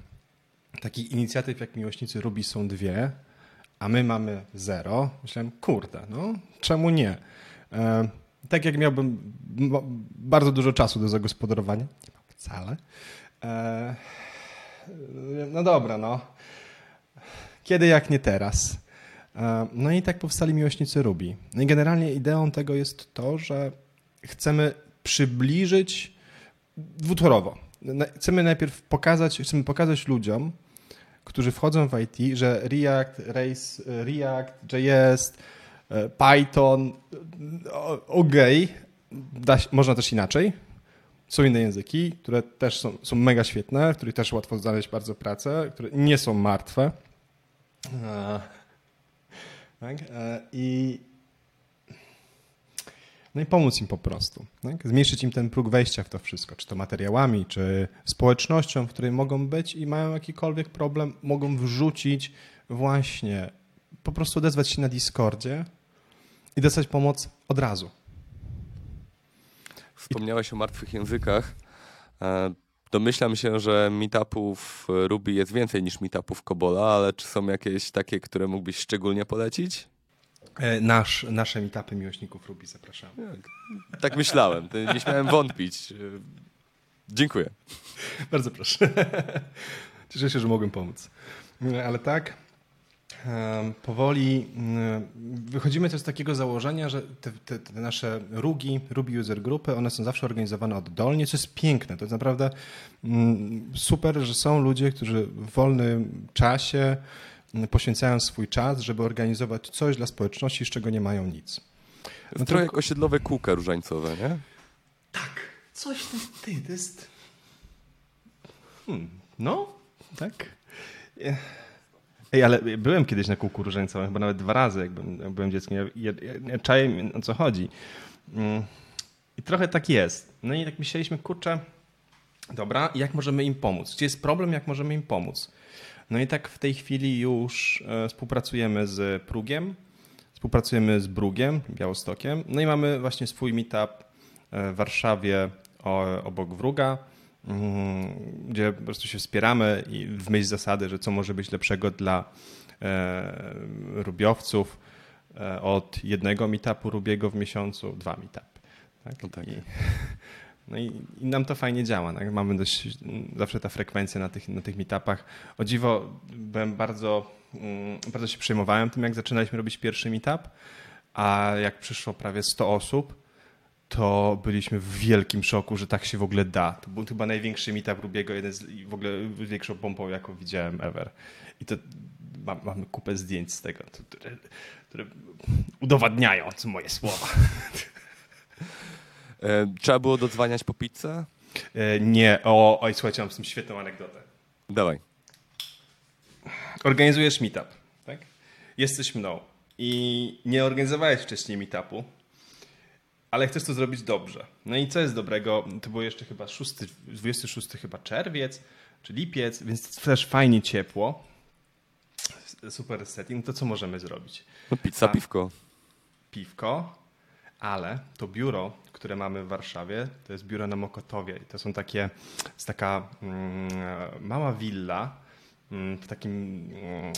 takich inicjatyw jak Miłośnicy Ruby są dwie, a my mamy zero, myślałem, kurde, no czemu nie? E, tak jak miałbym bardzo dużo czasu do zagospodarowania, nie mam wcale. E, no dobra, no. Kiedy jak nie teraz? E, no i tak powstali Miłośnicy Ruby. No i generalnie ideą tego jest to, że chcemy przybliżyć dwutorowo. Chcemy najpierw pokazać, chcemy pokazać ludziom, którzy wchodzą w IT, że React, Race, React, JS, e, Python, OK, można też inaczej. Są inne języki, które też są, są mega świetne, w których też łatwo znaleźć bardzo pracę, które nie są martwe. E, tak? E, I no i pomóc im po prostu. Tak? Zmniejszyć im ten próg wejścia w to wszystko, czy to materiałami, czy społecznością, w której mogą być i mają jakikolwiek problem, mogą wrzucić właśnie, po prostu odezwać się na Discordzie i dostać pomoc od razu. Wspomniałeś o martwych językach. E, domyślam się, że meetupów Ruby jest więcej niż meetupów Kobola, ale czy są jakieś takie, które mógłbyś szczególnie polecić? E, nasz, nasze meetupy miłośników Ruby zapraszam. Tak, tak myślałem, nie śmiałem wątpić. E, dziękuję. Bardzo proszę. Cieszę się, że mogłem pomóc. E, ale tak, powoli wychodzimy też z takiego założenia, że te, te, te, nasze rugi, Ruby User Grupy, one są zawsze organizowane oddolnie, co jest piękne. To jest naprawdę mm, super, że są ludzie, którzy w wolnym czasie poświęcają swój czas, żeby organizować coś dla społeczności, z czego nie mają nic. No Trochę jak osiedlowe kółka różańcowe, nie? Tak, coś tam, ty, to jest... Hmm, no, tak. Ej, ale byłem kiedyś na kółku różańcowym, chyba nawet dwa razy, jak byłem, jak byłem dzieckiem. Ja, ja, ja o co chodzi. Mm, I trochę tak jest. No i tak myśleliśmy, kurczę, dobra, jak możemy im pomóc? Gdzie jest problem, jak możemy im pomóc? No i tak w tej chwili już e, współpracujemy z Prugiem, współpracujemy z Brugiem, Białostokiem, no i mamy właśnie swój meetup e, w Warszawie obok Wruga, gdzie po prostu się wspieramy i w myśl zasady, że co może być lepszego dla e, rubiowców od jednego meetupu Rubiego w miesiącu, dwa meetupy. Tak? No tak. I, No i, i, nam to fajnie działa. Tak? Mamy dość, zawsze ta frekwencja na tych, na tych meetupach. O dziwo, byłem bardzo, mm, bardzo się przejmowałem tym, jak zaczynaliśmy robić pierwszy meetup, a jak przyszło prawie 100 osób, to byliśmy w wielkim szoku, że tak się w ogóle da. To był chyba największy meetup Rubiego, jeden z w ogóle większą pompą, jaką widziałem ever. I to mamy kupę zdjęć z tego, które, które udowadniają moje słowa. E, trzeba było dodzwaniać po pizzę? E, nie. O, oj, słuchajcie, mam z tym świetną anegdotę. Dawaj. Organizujesz meetup, tak? Jesteś mną i nie organizowałeś wcześniej meetupu, ale chcesz to zrobić dobrze. No i co jest dobrego? To było jeszcze chyba 6, 26 chyba czerwiec, czy lipiec, więc też fajnie ciepło. Super setting. To co możemy zrobić? No pizza, piwko. Piwko, ale to biuro, które mamy w Warszawie, to jest biuro na Mokotowie. To są takie, jest taka mm, mała willa mm, w takim, mm,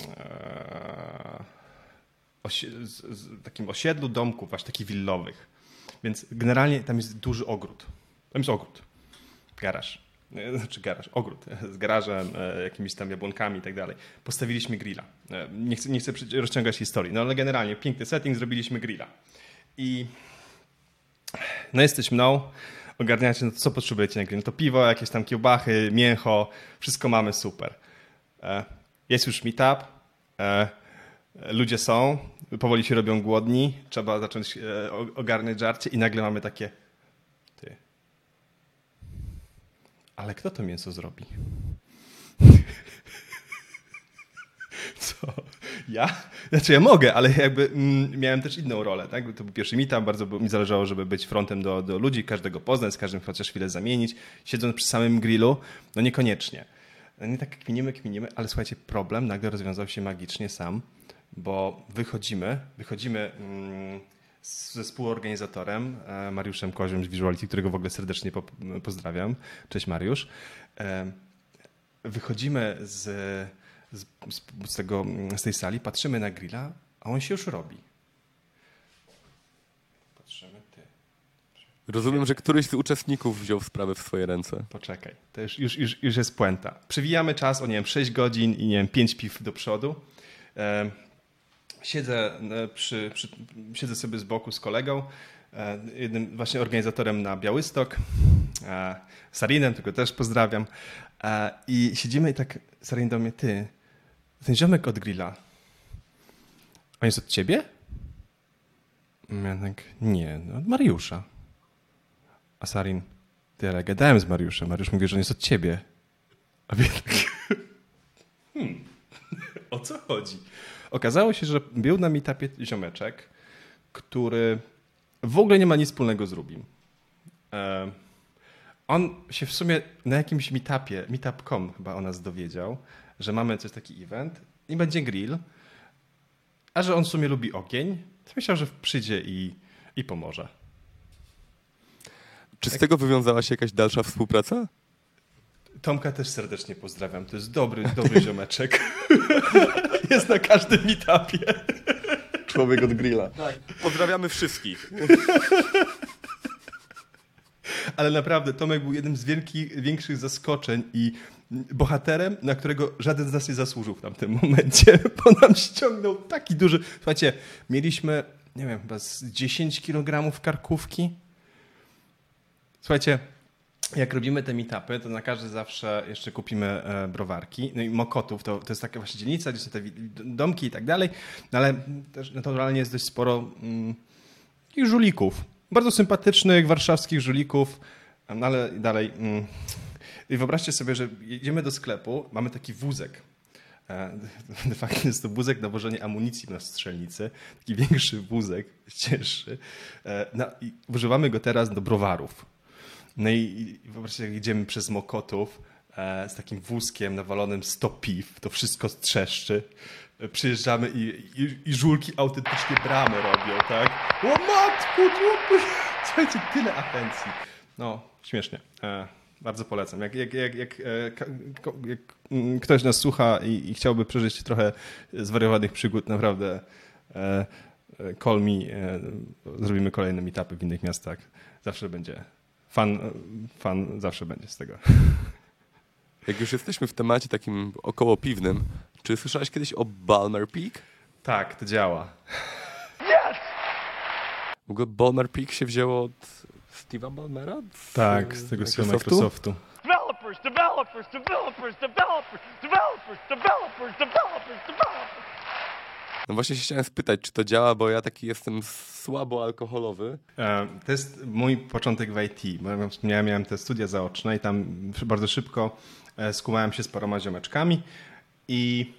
osi- z, z, takim osiedlu domków, właśnie takich willowych. Więc generalnie tam jest duży ogród. Tam jest ogród, garaż. e, znaczy garaż, ogród z garażem, e, jakimiś tam jabłonkami i tak dalej. Postawiliśmy grilla. Nie chcę, nie chcę rozciągać historii, no ale generalnie piękny setting, zrobiliśmy grilla. I no jesteś mną, ogarniacie, no to co potrzebujecie na grill? No to piwo, jakieś tam kiełbachy, mięcho, wszystko mamy super. Jest już meetup, ludzie są, powoli się robią głodni, trzeba zacząć e, ogarniać żarcie i nagle mamy takie ty. Ale kto to mięso zrobi? Co? Ja? Znaczy ja mogę, ale jakby mm, miałem też inną rolę. Tak? To był pierwszy meetup, bardzo mi zależało, żeby być frontem do, do ludzi, każdego poznać, z każdym chociaż chwilę zamienić. Siedząc przy samym grillu, no niekoniecznie. Nie tak kminimy, kminimy, ale słuchajcie, problem nagle rozwiązał się magicznie sam bo wychodzimy, wychodzimy mm, ze współorganizatorem e, Mariuszem Koziem z Visuality, którego w ogóle serdecznie pozdrawiam. Cześć Mariusz. E, wychodzimy z, z, z, tego, z tej sali, patrzymy na grilla, a on się już robi. Patrzymy, ty. Rozumiem, że któryś z uczestników wziął sprawę w swoje ręce. Poczekaj, to już, już, już, już jest puenta. Przewijamy czas o, nie wiem, 6 godzin i, nie wiem, 5 piw do przodu. Siedzę, e, przy, przy, siedzę sobie z boku z kolegą, e, jednym właśnie organizatorem na Białystok, e, Sarinem, tylko też pozdrawiam. I siedzimy i tak Sarin do mnie, ty, ten ziomek od grilla, on jest od ciebie? Ja tak, nie, no od Mariusza. A Sarin, ty, ale gadałem z Mariuszem. Mariusz mówi, że on jest od ciebie. A tak, hmm, o co chodzi? Okazało się, że był na meetupie ziomeczek, który w ogóle nie ma nic wspólnego z Rubim. E, on się w sumie na jakimś meetupie, meetup.com chyba o nas dowiedział, że mamy coś taki event i będzie grill, a że on w sumie lubi ogień, to myślał, że przyjdzie i, i pomoże. Czy z tego wywiązała się jakaś dalsza współpraca? Tomka też serdecznie pozdrawiam. To jest dobry, dobry ziomeczek. jest na każdym meetupie. Człowiek od grilla. Tak. Pozdrawiamy wszystkich. Ale naprawdę, Tomek był jednym z wielkich, większych zaskoczeń i bohaterem, na którego żaden z nas nie zasłużył w tamtym momencie, bo nam ściągnął taki duży... Słuchajcie, mieliśmy, nie wiem, chyba z 10 kg karkówki. Słuchajcie, jak robimy te meetupy, to na każdy zawsze jeszcze kupimy e, browarki. No i Mokotów to, to jest taka właśnie dzielnica, gdzie są te domki i tak dalej, no ale też naturalnie jest dość sporo mm, żulików. Bardzo sympatycznych warszawskich żulików, no ale dalej. Mm. I wyobraźcie sobie, że jedziemy do sklepu, mamy taki wózek. E, de facto jest to wózek na wożenie amunicji na strzelnicy, taki większy wózek, cięższy. E, no, i używamy go teraz do browarów no i, i wyobraźcie, jak idziemy przez Mokotów e, z takim wózkiem nawalonym 100 piw, to wszystko strzeszczy. E, przyjeżdżamy i, i, i, żulki autentycznie bramy robią, tak? O matku, słuchajcie, tyle atencji. No, śmiesznie. E, bardzo polecam. Jak, jak, jak, jak, e, jak mm, ktoś nas słucha i, i, chciałby przeżyć trochę zwariowanych przygód, naprawdę e, e call me, zrobimy kolejne meetupy w innych miastach. Zawsze będzie fan, fan zawsze będzie z tego. Jak już jesteśmy w temacie takim około piwnym, czy słyszałeś kiedyś o Balmer Peak? Tak, to działa. Yes! W ogóle Balmer Peak się wzięło od Steve'a Balmera? Z, tak, z tego Microsoftu? Microsoftu. Developers, developers, developers, developers, developers, developers, developers, developers. No właśnie się chciałem spytać, czy to działa, bo ja taki jestem słabo alkoholowy. E, to jest mój początek w IT. Miałem te studia zaoczne i tam bardzo szybko e, skumałem się z paroma ziomeczkami i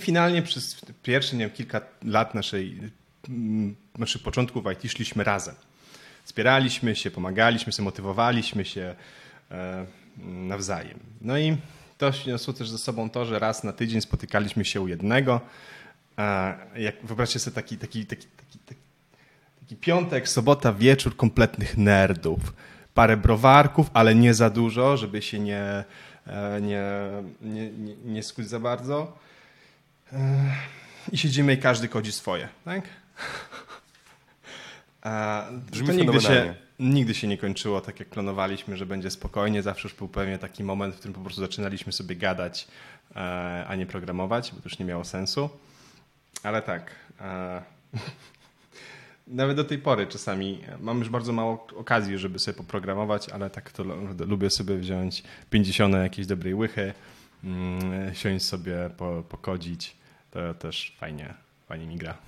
finalnie przez pierwsze nie wiem, kilka lat naszej, naszych początków w IT szliśmy razem. Wspieraliśmy się, pomagaliśmy się, motywowaliśmy się e, nawzajem. No i to niosło też ze sobą to, że raz na tydzień spotykaliśmy się u jednego, jak wyobraźcie sobie taki, taki, taki, taki, taki piątek, sobota, wieczór kompletnych nerdów. Parę browarków, ale nie za dużo, żeby się nie, e, nie, nie, nie, nie skuć za bardzo. E, I siedzimy i każdy kodzi swoje. Tak? A, to nigdy się, nigdy się nie kończyło tak, jak planowaliśmy, że będzie spokojnie. Zawsze już był pewnie taki moment, w którym po prostu zaczynaliśmy sobie gadać, e, a nie programować, bo to już nie miało sensu. Ale tak. E, nawet do tej pory czasami mam już bardzo mało okazji, żeby sobie poprogramować, ale tak to lubię sobie wziąć 50 jakiejś dobrej łychy, mm, siąść sobie, po, pokodzić. To też fajnie, fajnie mi gra.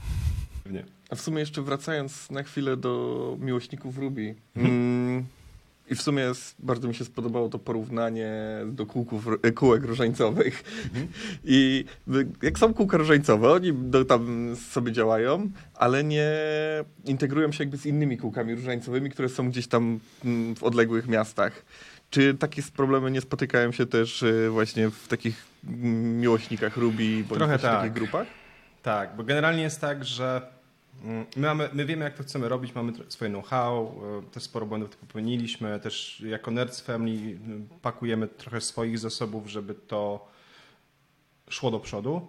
Nie. A w sumie jeszcze wracając na chwilę do miłośników Ruby. Mhm. Mm, I w sumie bardzo mi się spodobało to porównanie do kółków, kółek różańcowych. Mhm. I jak są kółka różańcowe, oni do, tam sobie działają, ale nie integrują się jakby z innymi kółkami różańcowymi, które są gdzieś tam mm, w odległych miastach. Czy takie problemy nie spotykają się też e, właśnie w takich mm, miłośnikach Ruby bądź Trochę w tak. takich grupach? Tak, bo generalnie jest tak, że mm, my, mamy, my wiemy, jak to chcemy robić, mamy swoje know-how, e, też sporo błędów popełniliśmy, też jako Nerds Family y, pakujemy trochę swoich zasobów, żeby to szło do przodu.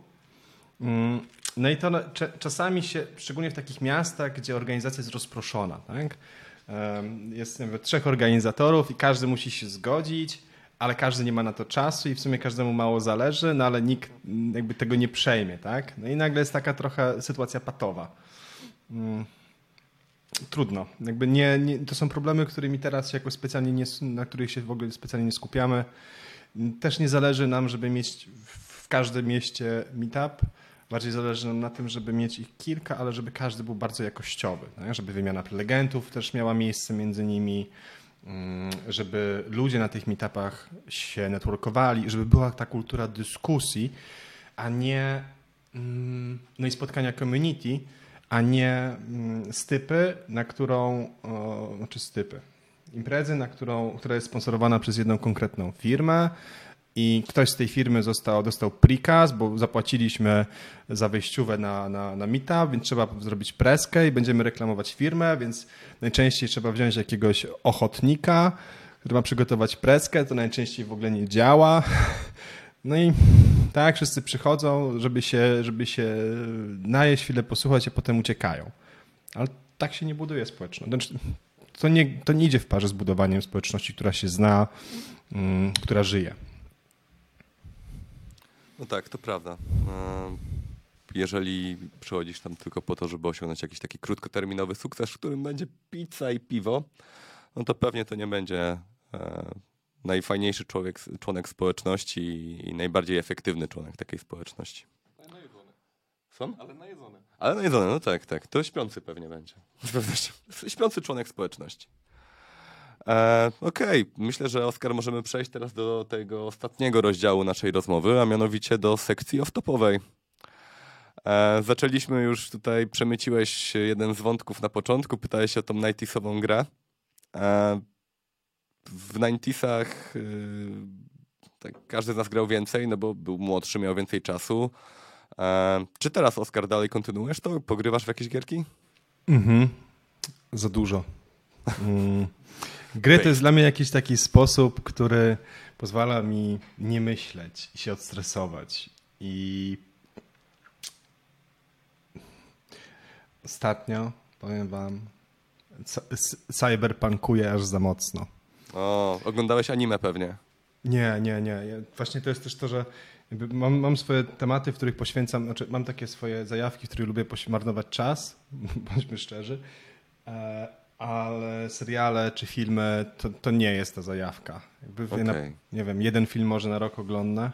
Mm, no i to czasami się, szczególnie w takich miastach, gdzie organizacja jest rozproszona, tak? Jest wiem, trzech organizatorów i każdy musi się zgodzić, ale każdy nie ma na to czasu i w sumie każdemu mało zależy, no ale nikt jakby tego nie przejmie, tak? No i nagle jest taka trochę sytuacja patowa. Mm. Trudno. Jakby nie, nie, to są problemy, którymi teraz jakoś specjalnie nie, na których się w ogóle specjalnie nie skupiamy. Też nie zależy nam, żeby mieć w każdym mieście meetup. Bardziej zależy nam na tym, żeby mieć ich kilka, ale żeby każdy był bardzo jakościowy. Tak? Żeby wymiana prelegentów też miała miejsce między nimi Mm, żeby ludzie na tych meetupach się networkowali, żeby była ta kultura dyskusji, a nie mm, no i spotkania community, a nie mm, stypy, na którą, znaczy stypy, imprezy, na którą, która jest sponsorowana przez jedną konkretną firmę, i ktoś z tej firmy został, dostał prikaz, bo zapłaciliśmy za wejściówę na, na, na meetup, więc trzeba zrobić preskę i będziemy reklamować firmę, więc najczęściej trzeba wziąć jakiegoś ochotnika, który ma przygotować preskę, to najczęściej w ogóle nie działa. No i tak, wszyscy przychodzą, żeby się, żeby się najeść, chwilę posłuchać, a potem uciekają. Ale tak się nie buduje społeczność. Znaczy, to nie, to nie idzie w parze z budowaniem społeczności, która się zna, um, która żyje. No tak, to prawda. E, jeżeli przychodzisz tam tylko po to, żeby osiągnąć jakiś taki krótkoterminowy sukces, w którym będzie pizza i piwo, no to pewnie to nie będzie e, najfajniejszy człowiek, członek społeczności i najbardziej efektywny członek takiej społeczności. Są? Ale najedzony. Ale najedzony, no tak, tak. To śpiący pewnie będzie. Z pewnością. Śpiący członek społeczności. E, Okej, okay. myślę, że Oskar możemy przejść teraz do tego ostatniego rozdziału naszej rozmowy, a mianowicie do sekcji off-topowej. E, zaczęliśmy już tutaj, przemyciłeś jeden z wątków na początku, pytałeś się o tą 90 grę. E, w 90 y, tak, każdy z nas grał więcej, no bo był młodszy, miał więcej czasu. E, czy teraz, Oskar, dalej kontynuujesz to? Pogrywasz w jakieś gierki? Mhm. Za dużo. Mm. Gry to jest dla mnie jakiś taki sposób, który pozwala mi nie myśleć i się odstresować. I ostatnio, powiem wam, cyberpunkuje aż za mocno. O, oglądałeś anime pewnie. Nie, nie, nie. Właśnie to jest też to, że mam, mam swoje tematy, w których poświęcam, znaczy mam takie swoje zajawki, w których lubię marnować czas, bądźmy szczerzy. E, ale seriale czy filmy to, to nie jest ta zajawka. Okay. na, nie wiem, jeden film może na rok oglądnę.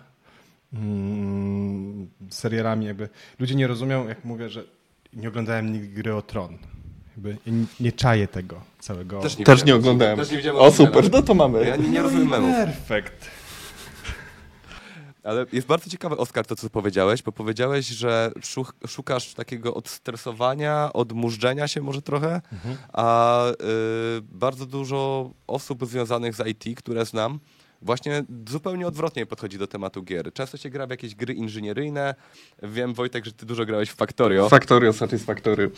Mm, serialami jakby ludzie nie rozumią, jak mówię, że nie oglądałem nigdy gry o Tron. Jakby nie, nie czaję tego całego. Też nie, Też nie oglądałem. Też nie o super, no to mamy. Ja nie, nie rozumiem memów. Perfekt. Ale jest bardzo ciekawe, Oskar, to co powiedziałeś, bo powiedziałeś, że szukasz takiego odstresowania, odmurzenia się może trochę, mhm. a y, bardzo dużo osób związanych z IT, które znam, właśnie zupełnie odwrotnie podchodzi do tematu gier. Często się gra w jakieś gry inżynieryjne. Wiem, Wojtek, że ty dużo grałeś w Factorio. Factorio, Satisfactory.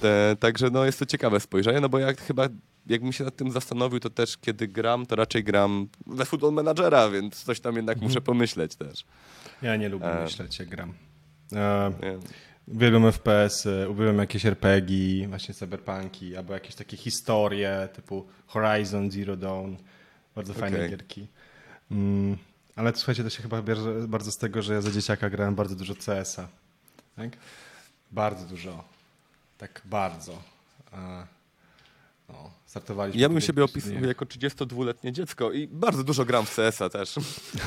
Te, także no, jest to ciekawe spojrzenie, no bo jak chyba jakbym się nad tym zastanowił, to też kiedy gram, to raczej gram we Football Managera, więc coś tam jednak muszę mhm. pomyśleć też. Ja nie lubię e... myśleć, jak gram. E... Uwielbiam FPS-y, uwielbiam jakieś RPG, właśnie cyberpunki, albo jakieś takie historie typu Horizon Zero Dawn. Bardzo fajne Okej. gierki. Mm, ale słuchajcie, to się chyba bierze bardzo z tego, że ja za dzieciaka grałem bardzo dużo CS-a. Tak? Bardzo dużo. Tak bardzo. A, no, startowaliśmy. Ja bym siebie nie. jako 32-letnie dziecko i bardzo dużo gram w CS-a też.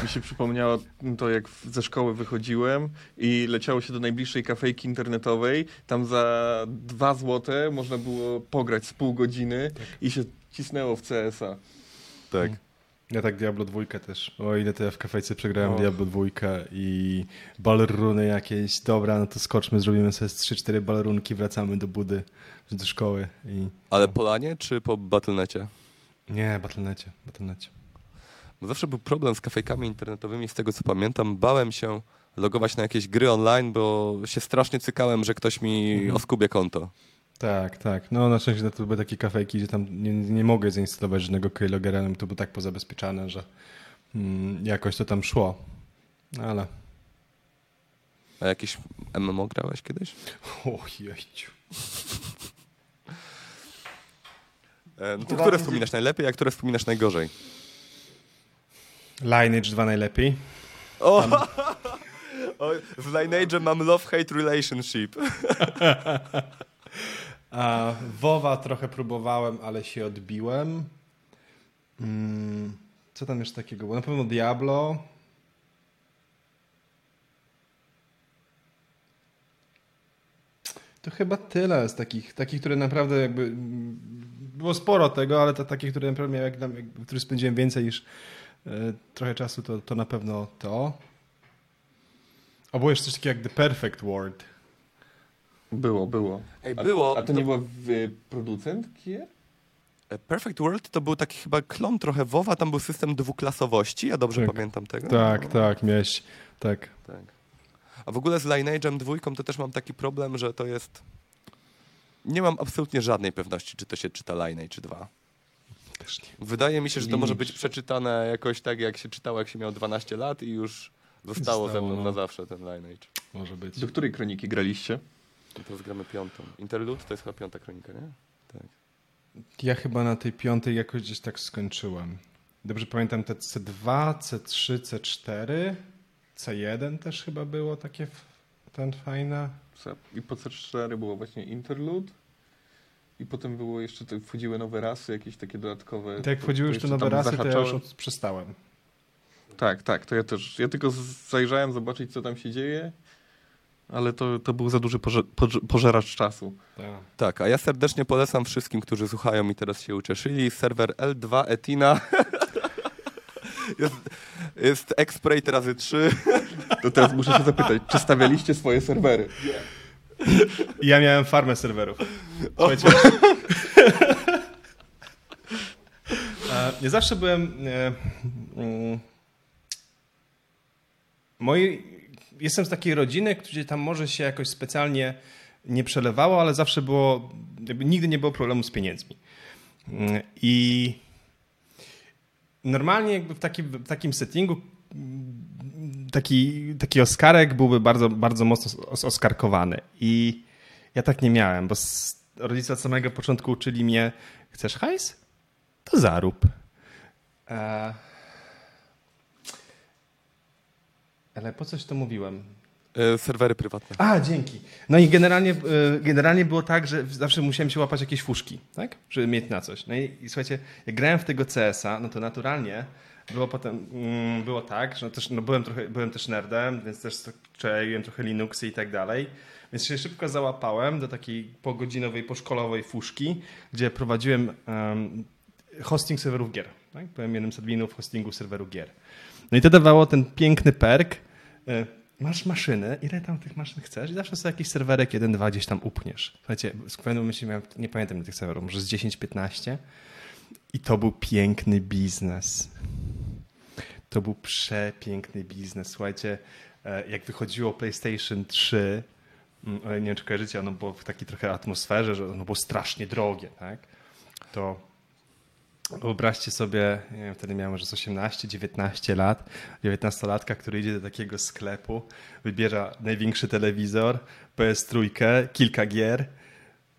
Mi się przypomniało to, jak ze szkoły wychodziłem i leciało się do najbliższej kafejki internetowej. Tam za dwa złote można było pograć z pół godziny i się cisnęło w CS-a. Tak. Ja tak Diablo 2 też. O ile to ja w kafejce przegrałem Och. Diablo 2 i balruny jakieś. Dobra, no to skoczmy, zrobimy sobie z 3-4 balrunki, wracamy do budy, do szkoły i... Ale po lanie czy po Battle.necie? Nie, Battle.necie, Battle.necie. Bo zawsze był problem z kafejkami internetowymi, z tego co pamiętam. Bałem się logować na jakieś gry online, bo się strasznie cykałem, że ktoś mi Mhm. oskubie konto. Tak, tak. No na szczęście to były takie kafejki, gdzie tam nie, nie mogę zainstalować żadnego keylogera, no to było tak pozabezpieczane, że mm, jakoś to tam szło. Ale... A jakieś MMO grałeś kiedyś? Ojejciu. E, No to które wspominasz najlepiej, a które wspominasz najgorzej? Lineage 2 najlepiej. O! o z Lineage'em mam love-hate relationship. A WoWa trochę próbowałem, ale się odbiłem. Mm, co tam jeszcze takiego było? Na pewno Diablo. To chyba tyle z takich, takich które naprawdę jakby... Było sporo tego, ale to takie, które naprawdę miałem, jak, jak, spędziłem więcej niż e, trochę czasu, to, to na pewno to. A było jeszcze coś takiego jak The Perfect World. Było, było. Ej, A- było. A to nie był y, producent gier? E, Perfect World to był taki chyba klon trochę WoWa, tam był system dwuklasowości, ja dobrze Tak. pamiętam tego? Tak, No, tak, miałeś... Tak. tak. A w ogóle z Lineage'em dwójką to też mam taki problem, że to jest... Nie mam absolutnie żadnej pewności, czy to się czyta Lineage 2. Też nie. Wydaje mi się, że to może być przeczytane jakoś tak, jak się czytało, jak się miał 12 lat i już zostało ze Zostało, mną no. na zawsze ten Lineage. Może być. Do której kroniki graliście? I teraz gramy piątą. Interlude to jest chyba piąta kronika, nie? Tak. Ja chyba na tej piątej jakoś gdzieś tak skończyłem. Dobrze pamiętam te C2, C3, C4, C1 też chyba było takie f- ten fajne. I po C4 było właśnie Interlude. I potem było jeszcze, te, wchodziły nowe rasy, jakieś takie dodatkowe. I tak jak wchodziły już te jeszcze nowe rasy, to ja już zahaczałem. od- przestałem. Tak, tak, to ja też. Ja tylko zajrzałem zobaczyć, co tam się dzieje, ale to, to był za duży poże, poże, pożeracz czasu. Tak. Tak, a ja serdecznie polecam wszystkim, którzy słuchają i teraz się ucieszyli. Serwer L2 Etina. jest, jest X-Sprite razy 3. To teraz muszę się zapytać, czy stawialiście swoje serwery? Ja miałem farmę serwerów. Słuchajcie. E, Ja zawsze byłem. e, mm, Moi, jestem z takiej rodziny, gdzie tam może się jakoś specjalnie nie przelewało, ale zawsze było. Nigdy nie było problemu z pieniędzmi. Mm, I normalnie jakby w takim, w takim settingu mm, taki, taki Oskarek byłby bardzo, bardzo mocno os- oskarkowany. I ja tak nie miałem, bo rodzice od samego początku uczyli mnie, chcesz hajs? To zarób. E... Ale po coś to mówiłem? E, serwery prywatne. A, dzięki. No i generalnie, e, generalnie było tak, że zawsze musiałem się łapać jakieś fuszki, tak? Żeby mieć na coś. No i, i słuchajcie, jak grałem w tego CS-a, no to naturalnie było potem, mm, było tak, że też, no byłem, trochę, byłem też nerdem, więc też czaiłem trochę Linuxy i tak dalej. Więc się szybko załapałem do takiej pogodzinowej, poszkolowej fuszki, gdzie prowadziłem em, hosting serwerów gier. Tak? Byłem jednym z adminów hostingu serwerów gier. No i to dawało ten piękny perk. E, Masz maszyny, ile tam tych maszyn chcesz i zawsze sobie jakiś serwerek jeden, dwa gdzieś tam upchniesz. Słuchajcie, pewnym momencie miałem, nie pamiętam tych serwerów, może z 10-15 i to był piękny biznes. To był przepiękny biznes. Słuchajcie, e, jak wychodziło PlayStation 3, mm, nie wiem czy kojarzycie, ono było w takiej trochę atmosferze, że ono było strasznie drogie, tak? To Wyobraźcie sobie, nie wiem, wtedy miałem może 18-19 lat, 19-latka, który idzie do takiego sklepu, wybiera największy telewizor, PS3, kilka gier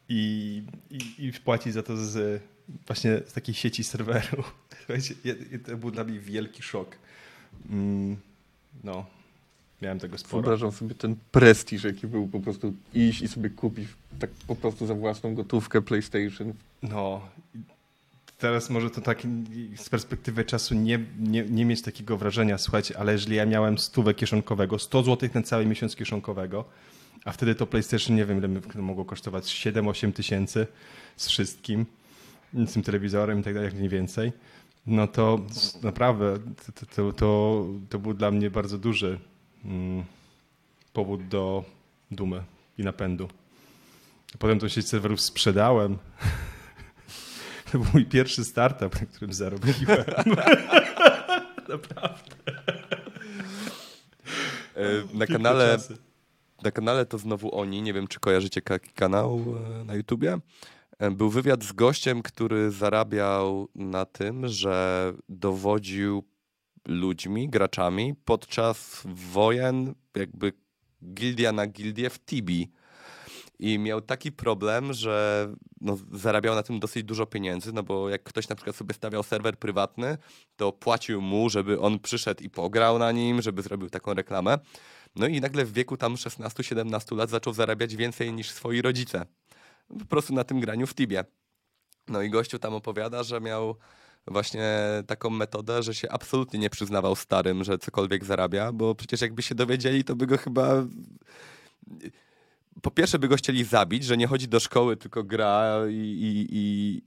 i, i, i płaci za to z właśnie z takiej sieci. Słuchajcie, to był dla mnie wielki szok. Mm, no, miałem tego sporo. Wyobrażam sobie ten prestiż, jaki był po prostu iść i sobie kupić tak po prostu za własną gotówkę PlayStation. No, teraz może to tak z perspektywy czasu nie, nie, nie mieć takiego wrażenia, słuchajcie, ale jeżeli ja miałem stówę kieszonkowego, 100 zł na cały miesiąc kieszonkowego, a wtedy to PlayStation, nie wiem ile mogło kosztować, 7-8 tysięcy z wszystkim, z tym telewizorem i tak dalej, jak mniej więcej, no to naprawdę to, to, to, to był dla mnie bardzo duży mm, powód do dumy i napędu. Potem tą sieć serwerów sprzedałem to był mój pierwszy startup, na którym zarobiłem. Naprawdę. E, na kanale, na kanale to znowu oni, nie wiem czy kojarzycie taki kanał e, na YouTubie. E, był wywiad z gościem, który zarabiał na tym, że dowodził ludźmi, graczami podczas wojen, jakby gildia na gildię w Tibi i miał taki problem, że no, zarabiał na tym dosyć dużo pieniędzy, no bo jak ktoś na przykład sobie stawiał serwer prywatny, to płacił mu, żeby on przyszedł i pograł na nim, żeby zrobił taką reklamę. No i nagle w wieku tam 16-17 lat zaczął zarabiać więcej niż swoi rodzice. Po prostu na tym graniu w Tibie. No i gościu tam opowiada, że miał właśnie taką metodę, że się absolutnie nie przyznawał starym, że cokolwiek zarabia, bo przecież jakby się dowiedzieli, to by go chyba po pierwsze by go chcieli zabić, że nie chodzi do szkoły, tylko gra i, i,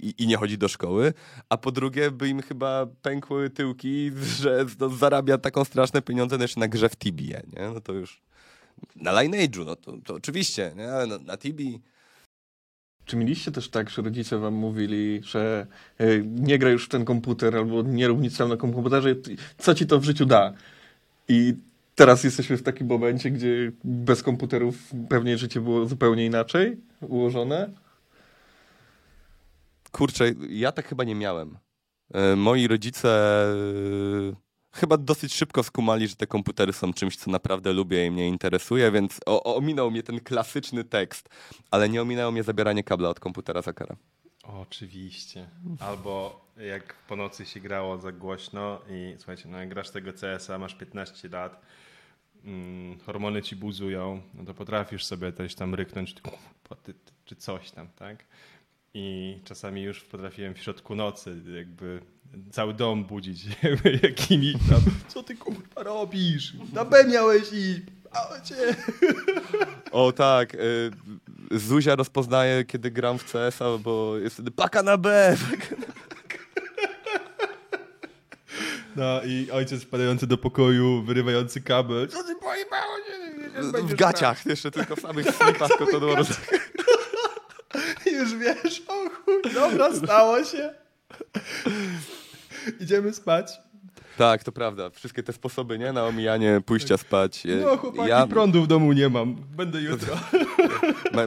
i, i nie chodzi do szkoły, a po drugie by im chyba pękły tyłki, że no, zarabia taką straszne pieniądze jeszcze na grze w Tibie, nie? No to już na Lineage'u, no to, to oczywiście, nie? Na, na Tibi... Czy mieliście też tak, że rodzice wam mówili, że y, nie gra już w ten komputer albo nie rób nic na komputerze, co ci to w życiu da? I teraz jesteśmy w takim momencie, gdzie bez komputerów pewnie życie było zupełnie inaczej ułożone. Kurczę, ja tak chyba nie miałem. E, moi rodzice e, chyba dosyć szybko skumali, że te komputery są czymś, co naprawdę lubię i mnie interesuje, więc ominął mnie ten klasyczny tekst, ale nie ominęło mnie zabieranie kabla od komputera za karę. Oczywiście. Albo jak po nocy się grało za głośno i słuchajcie, no jak grasz tego CS-a, masz 15 lat, mm, hormony ci buzują, no to potrafisz sobie też tam ryknąć czy coś tam, tak? I czasami już potrafiłem w środku nocy jakby cały dom budzić jakimi tam, co ty kurwa robisz? Na B miałeś i cię. O tak, y, Zuzia rozpoznaje, kiedy gram w CS-a, bo jest wtedy paka na B. No i ojciec wpadający do pokoju, wyrywający kabel. Co ty pojebało? W gaciach, jeszcze tylko w samych slipach kotodoru. Już wiesz, o chuj, dobra, stało się. Idziemy spać. Tak, to prawda. Wszystkie te sposoby, nie? Na omijanie pójścia spać. No chłopaki, ja... prądu w domu nie mam. Będę jutro.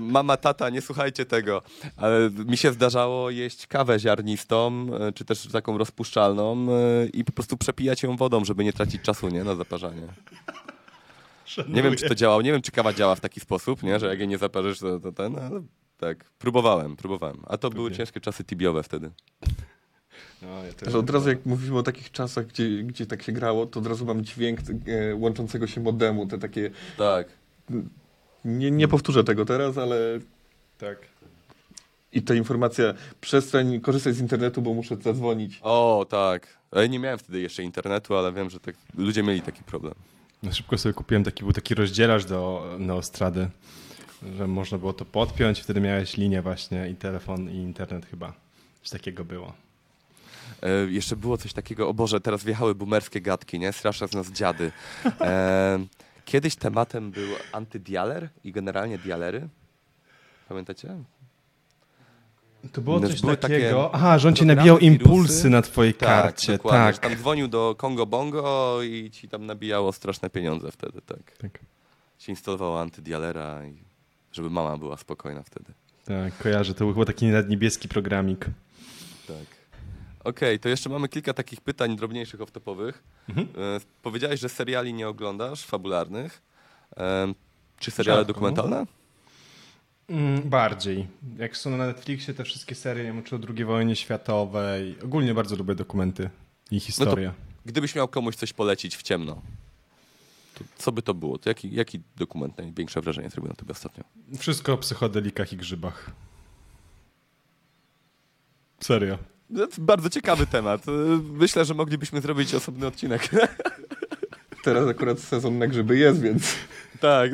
Mama, tata, nie słuchajcie tego. Ale mi się zdarzało jeść kawę ziarnistą, e, czy też taką rozpuszczalną e, i po prostu przepijać ją wodą, żeby nie tracić czasu, nie? Na zaparzanie. Szanuję. Nie wiem, czy to działało. Nie wiem, czy kawa działa w taki sposób, nie? Że jak jej nie zaparzysz, to, to ten... Ale tak, próbowałem, próbowałem. A to były ciężkie czasy tibiowe wtedy. No, ja od razu jak mówimy o takich czasach, gdzie, gdzie tak się grało, to od razu mam dźwięk e, łączącego się modemu, te takie... Tak. Nie, nie powtórzę tego teraz, ale... Tak. I ta informacja, przestań korzystać z internetu, bo muszę zadzwonić. O, tak. Ja nie miałem wtedy jeszcze internetu, ale wiem, że tak, ludzie mieli taki problem. No szybko sobie kupiłem taki, był taki rozdzielacz do Neostrady, że można było to podpiąć, wtedy miałeś linię właśnie i telefon i internet chyba. Coś takiego było. E, jeszcze było coś takiego, o Boże, teraz wjechały boomerskie gadki, nie? Strasza z nas dziady. E, kiedyś tematem był antydialer i generalnie dialery. Pamiętacie? To było coś takiego. Takie Aha, że on ci nabijał impulsy na twojej tak, karcie. Tak, tam dzwonił do Kongo Bongo i ci tam nabijało straszne pieniądze wtedy, tak. tak. Się instalowało antydialera, i żeby mama była spokojna wtedy. Tak, kojarzę. To był chyba taki niebieski programik. Tak. Okej, to jeszcze mamy kilka takich pytań drobniejszych, off-topowych. Mhm. E, Powiedziałeś, że seriali nie oglądasz, fabularnych. E, Czy seriale Rzadko. dokumentalne? Mm, bardziej. Jak są na Netflixie te wszystkie serie, nie wiem, czy o II wojnie światowej. Ogólnie bardzo lubię dokumenty i historię. Gdybyś miał komuś coś polecić w ciemno, to co by to było? To jaki, jaki dokument największe wrażenie zrobił na tobie ostatnio? Wszystko o psychodelikach i grzybach. Serio. No, to bardzo ciekawy temat. E, Myślę, że moglibyśmy zrobić osobny odcinek. Teraz akurat sezon na grzyby jest, więc tak.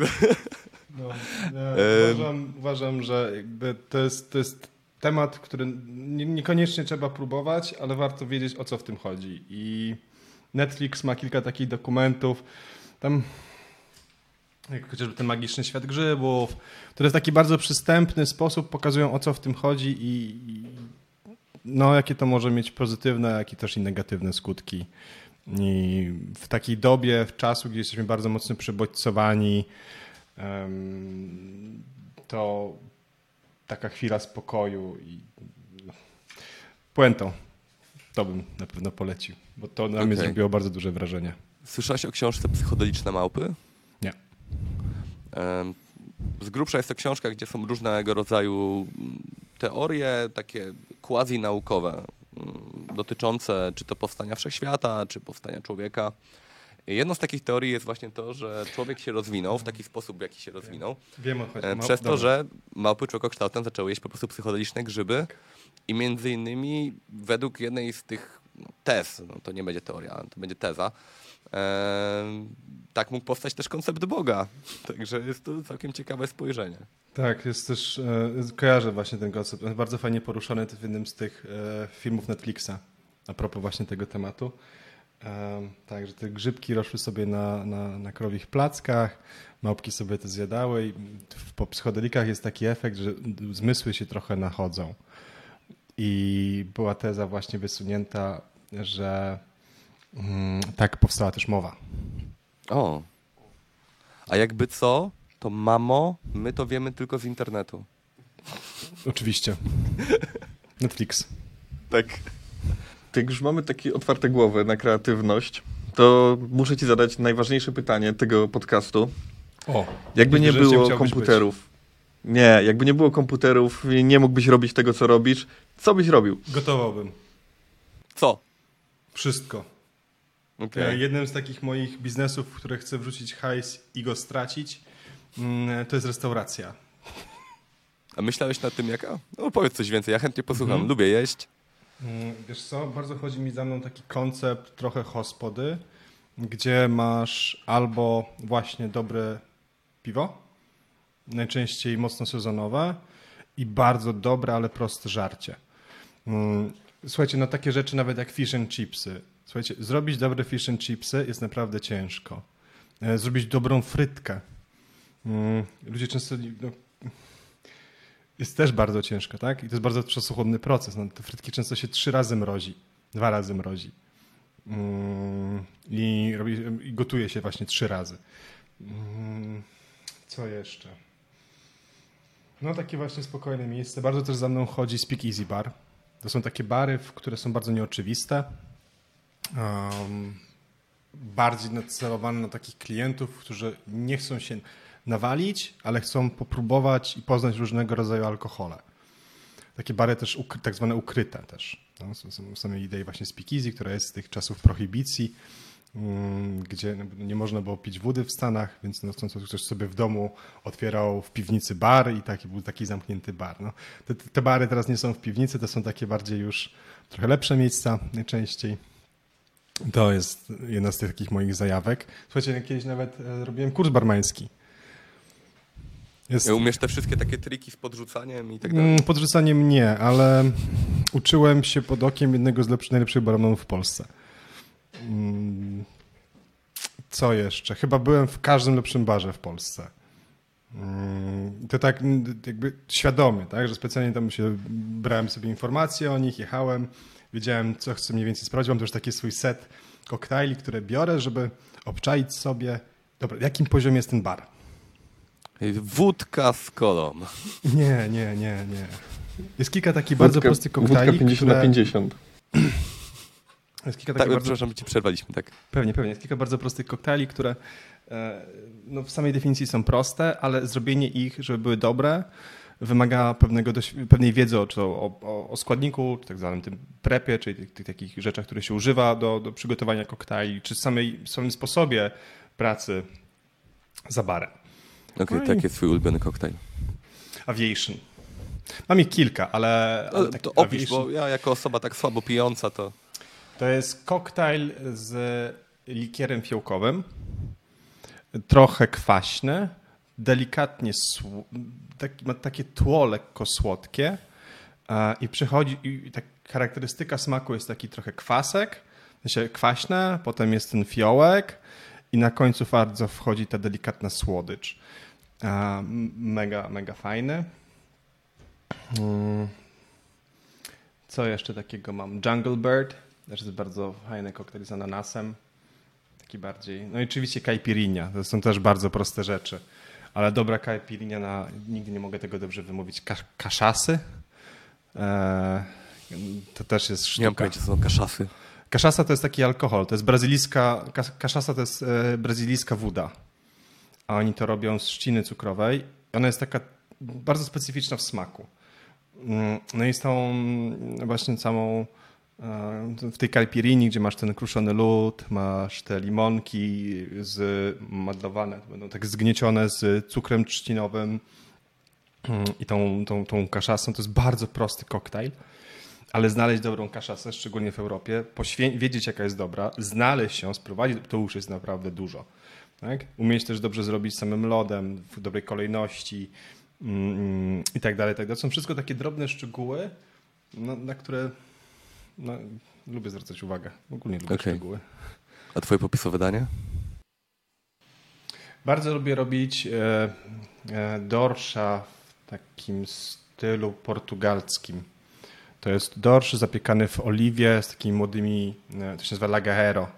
No, Em. uważam, uważam, że jakby to jest, to jest temat, który nie, niekoniecznie trzeba próbować, ale warto wiedzieć o co w tym chodzi. I Netflix ma kilka takich dokumentów. Tam jak chociażby ten magiczny świat grzybów, które w taki bardzo przystępny sposób pokazują o co w tym chodzi i no, jakie to może mieć pozytywne, jak i też i negatywne skutki. I w takiej dobie, w czasu, gdzie jesteśmy bardzo mocno przebodźcowani, to taka chwila spokoju i no, puentą. To bym na pewno polecił, bo to na mnie Okej. zrobiło bardzo duże wrażenie. Słyszałeś o książce Psychodeliczne małpy? Nie. Z grubsza jest to książka, gdzie są różnego rodzaju teorie, takie quasi-naukowe, mm, dotyczące czy to powstania wszechświata, czy powstania człowieka. Jedną z takich teorii jest właśnie to, że człowiek się rozwinął w taki sposób, w jaki się rozwinął, Wiem o chodzi. e, No, przez to, dobra. że małpy człowiekokształtem zaczęły jeść po prostu psychodeliczne grzyby i między innymi według jednej z tych no, tez, no to nie będzie teoria, to będzie teza, tak mógł powstać też koncept Boga. Także jest to całkiem ciekawe spojrzenie. Tak, jest też, e, kojarzę właśnie ten koncept. On jest bardzo fajnie poruszony w jednym z tych e, filmów Netflixa a propos właśnie tego tematu. E, tak, że te grzybki rosły sobie na, na, na krowich plackach, małpki sobie to zjadały i po psychodelikach jest taki efekt, że zmysły się trochę nachodzą. I była teza właśnie wysunięta, że tak powstała też mowa. O. A jakby co, to mamo, my to wiemy tylko z internetu. Oczywiście. Netflix. Tak. jak już mamy takie otwarte głowy na kreatywność, to muszę ci zadać najważniejsze pytanie tego podcastu. O, Jakby nie było komputerów, nie, jakby nie było komputerów i nie mógłbyś robić tego, co robisz, co byś robił? Gotowałbym. Co? Wszystko. Okej. E, Jednym z takich moich biznesów, w które chcę wrzucić hajs i go stracić, mm, to jest restauracja. A myślałeś nad tym jaka? No powiedz coś więcej, ja chętnie posłucham. Mhm. Lubię jeść. Mm, Wiesz co, bardzo chodzi mi za mną taki koncept trochę hospody, gdzie masz albo właśnie dobre piwo, najczęściej mocno sezonowe i bardzo dobre, ale proste żarcie. Mm, Słuchajcie, no takie rzeczy nawet jak fish and chipsy. Słuchajcie, zrobić dobre fish and chipsy jest naprawdę ciężko. E, Zrobić dobrą frytkę. Mm, Ludzie często no, jest też bardzo ciężko, tak? I to jest bardzo czasochłonny proces. No, te frytki często się trzy razy mrozi, dwa razy mrozi. Mm, I, robi, I gotuje się właśnie trzy razy. Mm, Co jeszcze? No takie właśnie spokojne miejsce. Bardzo też za mną chodzi Speak Easy Bar. To są takie bary, które są bardzo nieoczywiste. Um, bardziej nacelowane na takich klientów, którzy nie chcą się nawalić, ale chcą popróbować i poznać różnego rodzaju alkohole. Takie bary też tak zwane ukryte też. No, są, są idei właśnie Speakeasy, która jest z tych czasów prohibicji, mm, gdzie nie można było pić wody w Stanach, więc no, ktoś sobie w domu otwierał w piwnicy bar i taki był taki zamknięty bar. No, te, te bary teraz nie są w piwnicy, to są takie bardziej już trochę lepsze miejsca najczęściej. To jest jedna z tych takich moich zajawek. Słuchajcie, kiedyś nawet e, robiłem kurs barmański. Jest, Umiesz te wszystkie takie triki z podrzucaniem i tak dalej? Mm, Podrzucaniem nie, ale uczyłem się pod okiem jednego z lepszych, najlepszych barmanów w Polsce. Mm, Co jeszcze? Chyba byłem w każdym lepszym barze w Polsce. Mm, To tak jakby świadomie, tak? że specjalnie tam się brałem sobie informacje o nich, jechałem, wiedziałem co chcę mniej więcej sprawdzić. Mam też taki swój set koktajli, które biorę, żeby obczaić sobie, dobra, na jakim poziomie jest ten bar. Wódka z kolą. Nie, nie, nie, nie. Jest kilka takich bardzo Wódka- prostych Wódka koktajli, 50 które... na 50. Jest kilka Tak, takich bardzo, przepraszam, ci przerwaliśmy, tak. pewnie, pewnie. Jest kilka bardzo prostych koktajli, które e, no, w samej definicji są proste, ale zrobienie ich, żeby były dobre, wymaga pewnego pewnej wiedzy o, o, o, o składniku, czy tak zwanym tym prepie, czyli tych, tych takich rzeczach, które się używa do, do przygotowania koktajli, czy samej, samym sposobie pracy za barem. Okej, No i- tak jest twój ulubiony koktajl. Aviation. Mam ich kilka, ale... ale Ale tak to opisz, Aviation- bo ja jako osoba tak słabo pijąca, to To jest koktajl z likierem fiołkowym, trochę kwaśny, delikatnie taki, ma takie tło lekko słodkie i przychodzi, i tak charakterystyka smaku jest taki trochę kwasek, sensie kwaśne, potem jest ten fiołek i na końcu bardzo wchodzi ta delikatna słodycz. Mega, mega fajny. Mm. Co jeszcze takiego mam? Jungle Bird, też jest bardzo fajny koktajl z ananasem. Taki bardziej. No i oczywiście caipirinha. To są też bardzo proste rzeczy. Ale dobra caipirinha na. Nigdy nie mogę tego dobrze wymówić. Ka- kaszasy. Eee, to też jest nie mam sztuka. pojęcia, co są kaszasy. Kaszasa to jest taki alkohol. To jest brazylijska. kas- Kaszasa to jest e, brazylijska woda. A oni to robią z trzciny cukrowej. Ona jest taka bardzo specyficzna w smaku. Mm, No i z tą właśnie całą e, w tej caipirini, gdzie masz ten kruszony lód, masz te limonki z madlowane, będą tak zgniecione z cukrem trzcinowym mm, i tą, tą, tą kaszasą. To jest bardzo prosty koktajl. Ale znaleźć dobrą kaszasę, szczególnie w Europie, poświę- wiedzieć jaka jest dobra, znaleźć ją, sprowadzić, to już jest naprawdę dużo. Tak? Umieć też dobrze zrobić samym lodem, w dobrej kolejności mm, i tak dalej, tak dalej. Są wszystko takie drobne szczegóły, no, na które no, lubię zwracać uwagę. Ogólnie lubię Okej. szczegóły. A twoje popisowe danie? Bardzo lubię robić e, e, dorsza w takim stylu portugalskim. To jest dorsz zapiekany w oliwie z takimi młodymi, e, to się nazywa lagahero.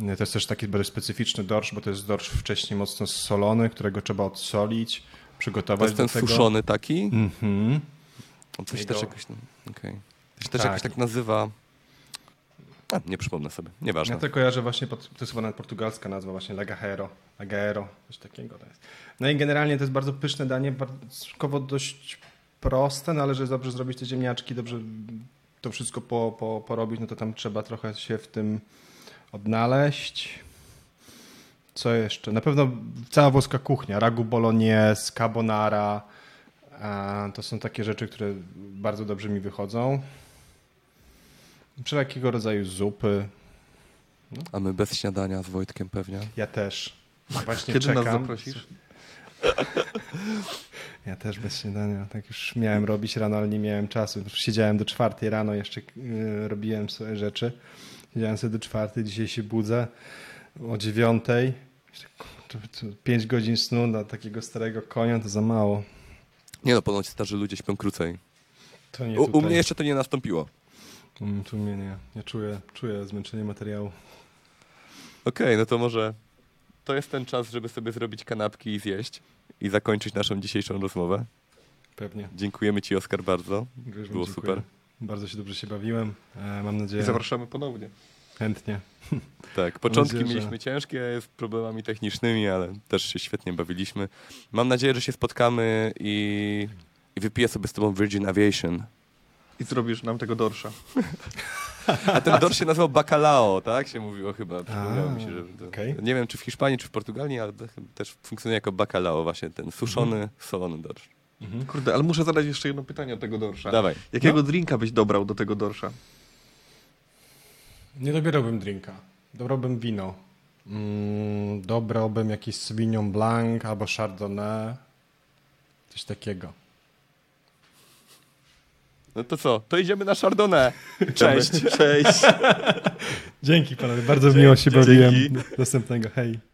E, To jest też taki bardzo specyficzny dorsz, bo to jest dorsz wcześniej mocno solony, którego trzeba odsolić, To przygotować jest ten tego. suszony taki? Mhm. On coś Jego- też jakoś, okej. To się też Tak. jakoś tak nazywa... A, nie przypomnę sobie, nieważne. Ja to kojarzę właśnie, pod, to jest chyba nawet portugalska nazwa, właśnie lagahero, lagahero, coś takiego to jest. No i generalnie to jest bardzo pyszne danie, bardzo dość proste, no ale żeby dobrze zrobić te ziemniaczki, dobrze to wszystko po, po, porobić, no to tam trzeba trochę się w tym odnaleźć. Co jeszcze? Na pewno cała włoska kuchnia, ragu bolognese, carbonara, to są takie rzeczy, które bardzo dobrze mi wychodzą. Wszelkiego rodzaju zupy, A my bez śniadania z Wojtkiem pewnie. Ja też. Właśnie Kiedy czekam. nas zaprosisz? Ja też bez śniadania. Tak już miałem robić rano, ale nie miałem czasu. Siedziałem do czwartej rano, jeszcze yy, robiłem swoje rzeczy. Siedziałem sobie do czwartej, dzisiaj się budzę o dziewiątej. Pięć godzin snu na takiego starego konia to za mało. Nie no, ponoć starzy ludzie śpią krócej. To nie U, u mnie jeszcze to nie nastąpiło. Mm, Tu mnie nie. Ja czuję, czuję zmęczenie materiału. Okej, no to może to jest ten czas, żeby sobie zrobić kanapki i zjeść i zakończyć naszą dzisiejszą rozmowę. Pewnie. Dziękujemy Ci, Oskar, bardzo. Było dziękuję. super. Bardzo się dobrze się bawiłem. E, Mam I nadzieję, zapraszamy ponownie. chętnie. Tak, początki nadzieję, że- mieliśmy ciężkie z problemami technicznymi, ale też się świetnie bawiliśmy. Mam nadzieję, że się spotkamy i, i wypiję sobie z Tobą Virgin Aviation. I zrobisz nam tego dorsza. A ten dor się nazywał Bacalao, tak się mówiło chyba. Przypomniało mi się, że to, okej. Nie wiem, czy w Hiszpanii, czy w Portugalii, ale też funkcjonuje jako Bacalao właśnie, ten suszony, solony dorsz. Mhm. Kurde, ale muszę zadać jeszcze jedno pytanie o tego dorsza. Dawaj. Jakiego drinka byś dobrał do tego dorsza? Nie dobierałbym drinka. Dobrałbym wino. Mm, dobrałbym jakiś Sauvignon Blanc albo Chardonnay. Coś takiego. No to co? To idziemy na Chardonnay. Cześć. Cześć. Dzięki panowie, bardzo miło się bawiłem. Dzięki. Do następnego, hej.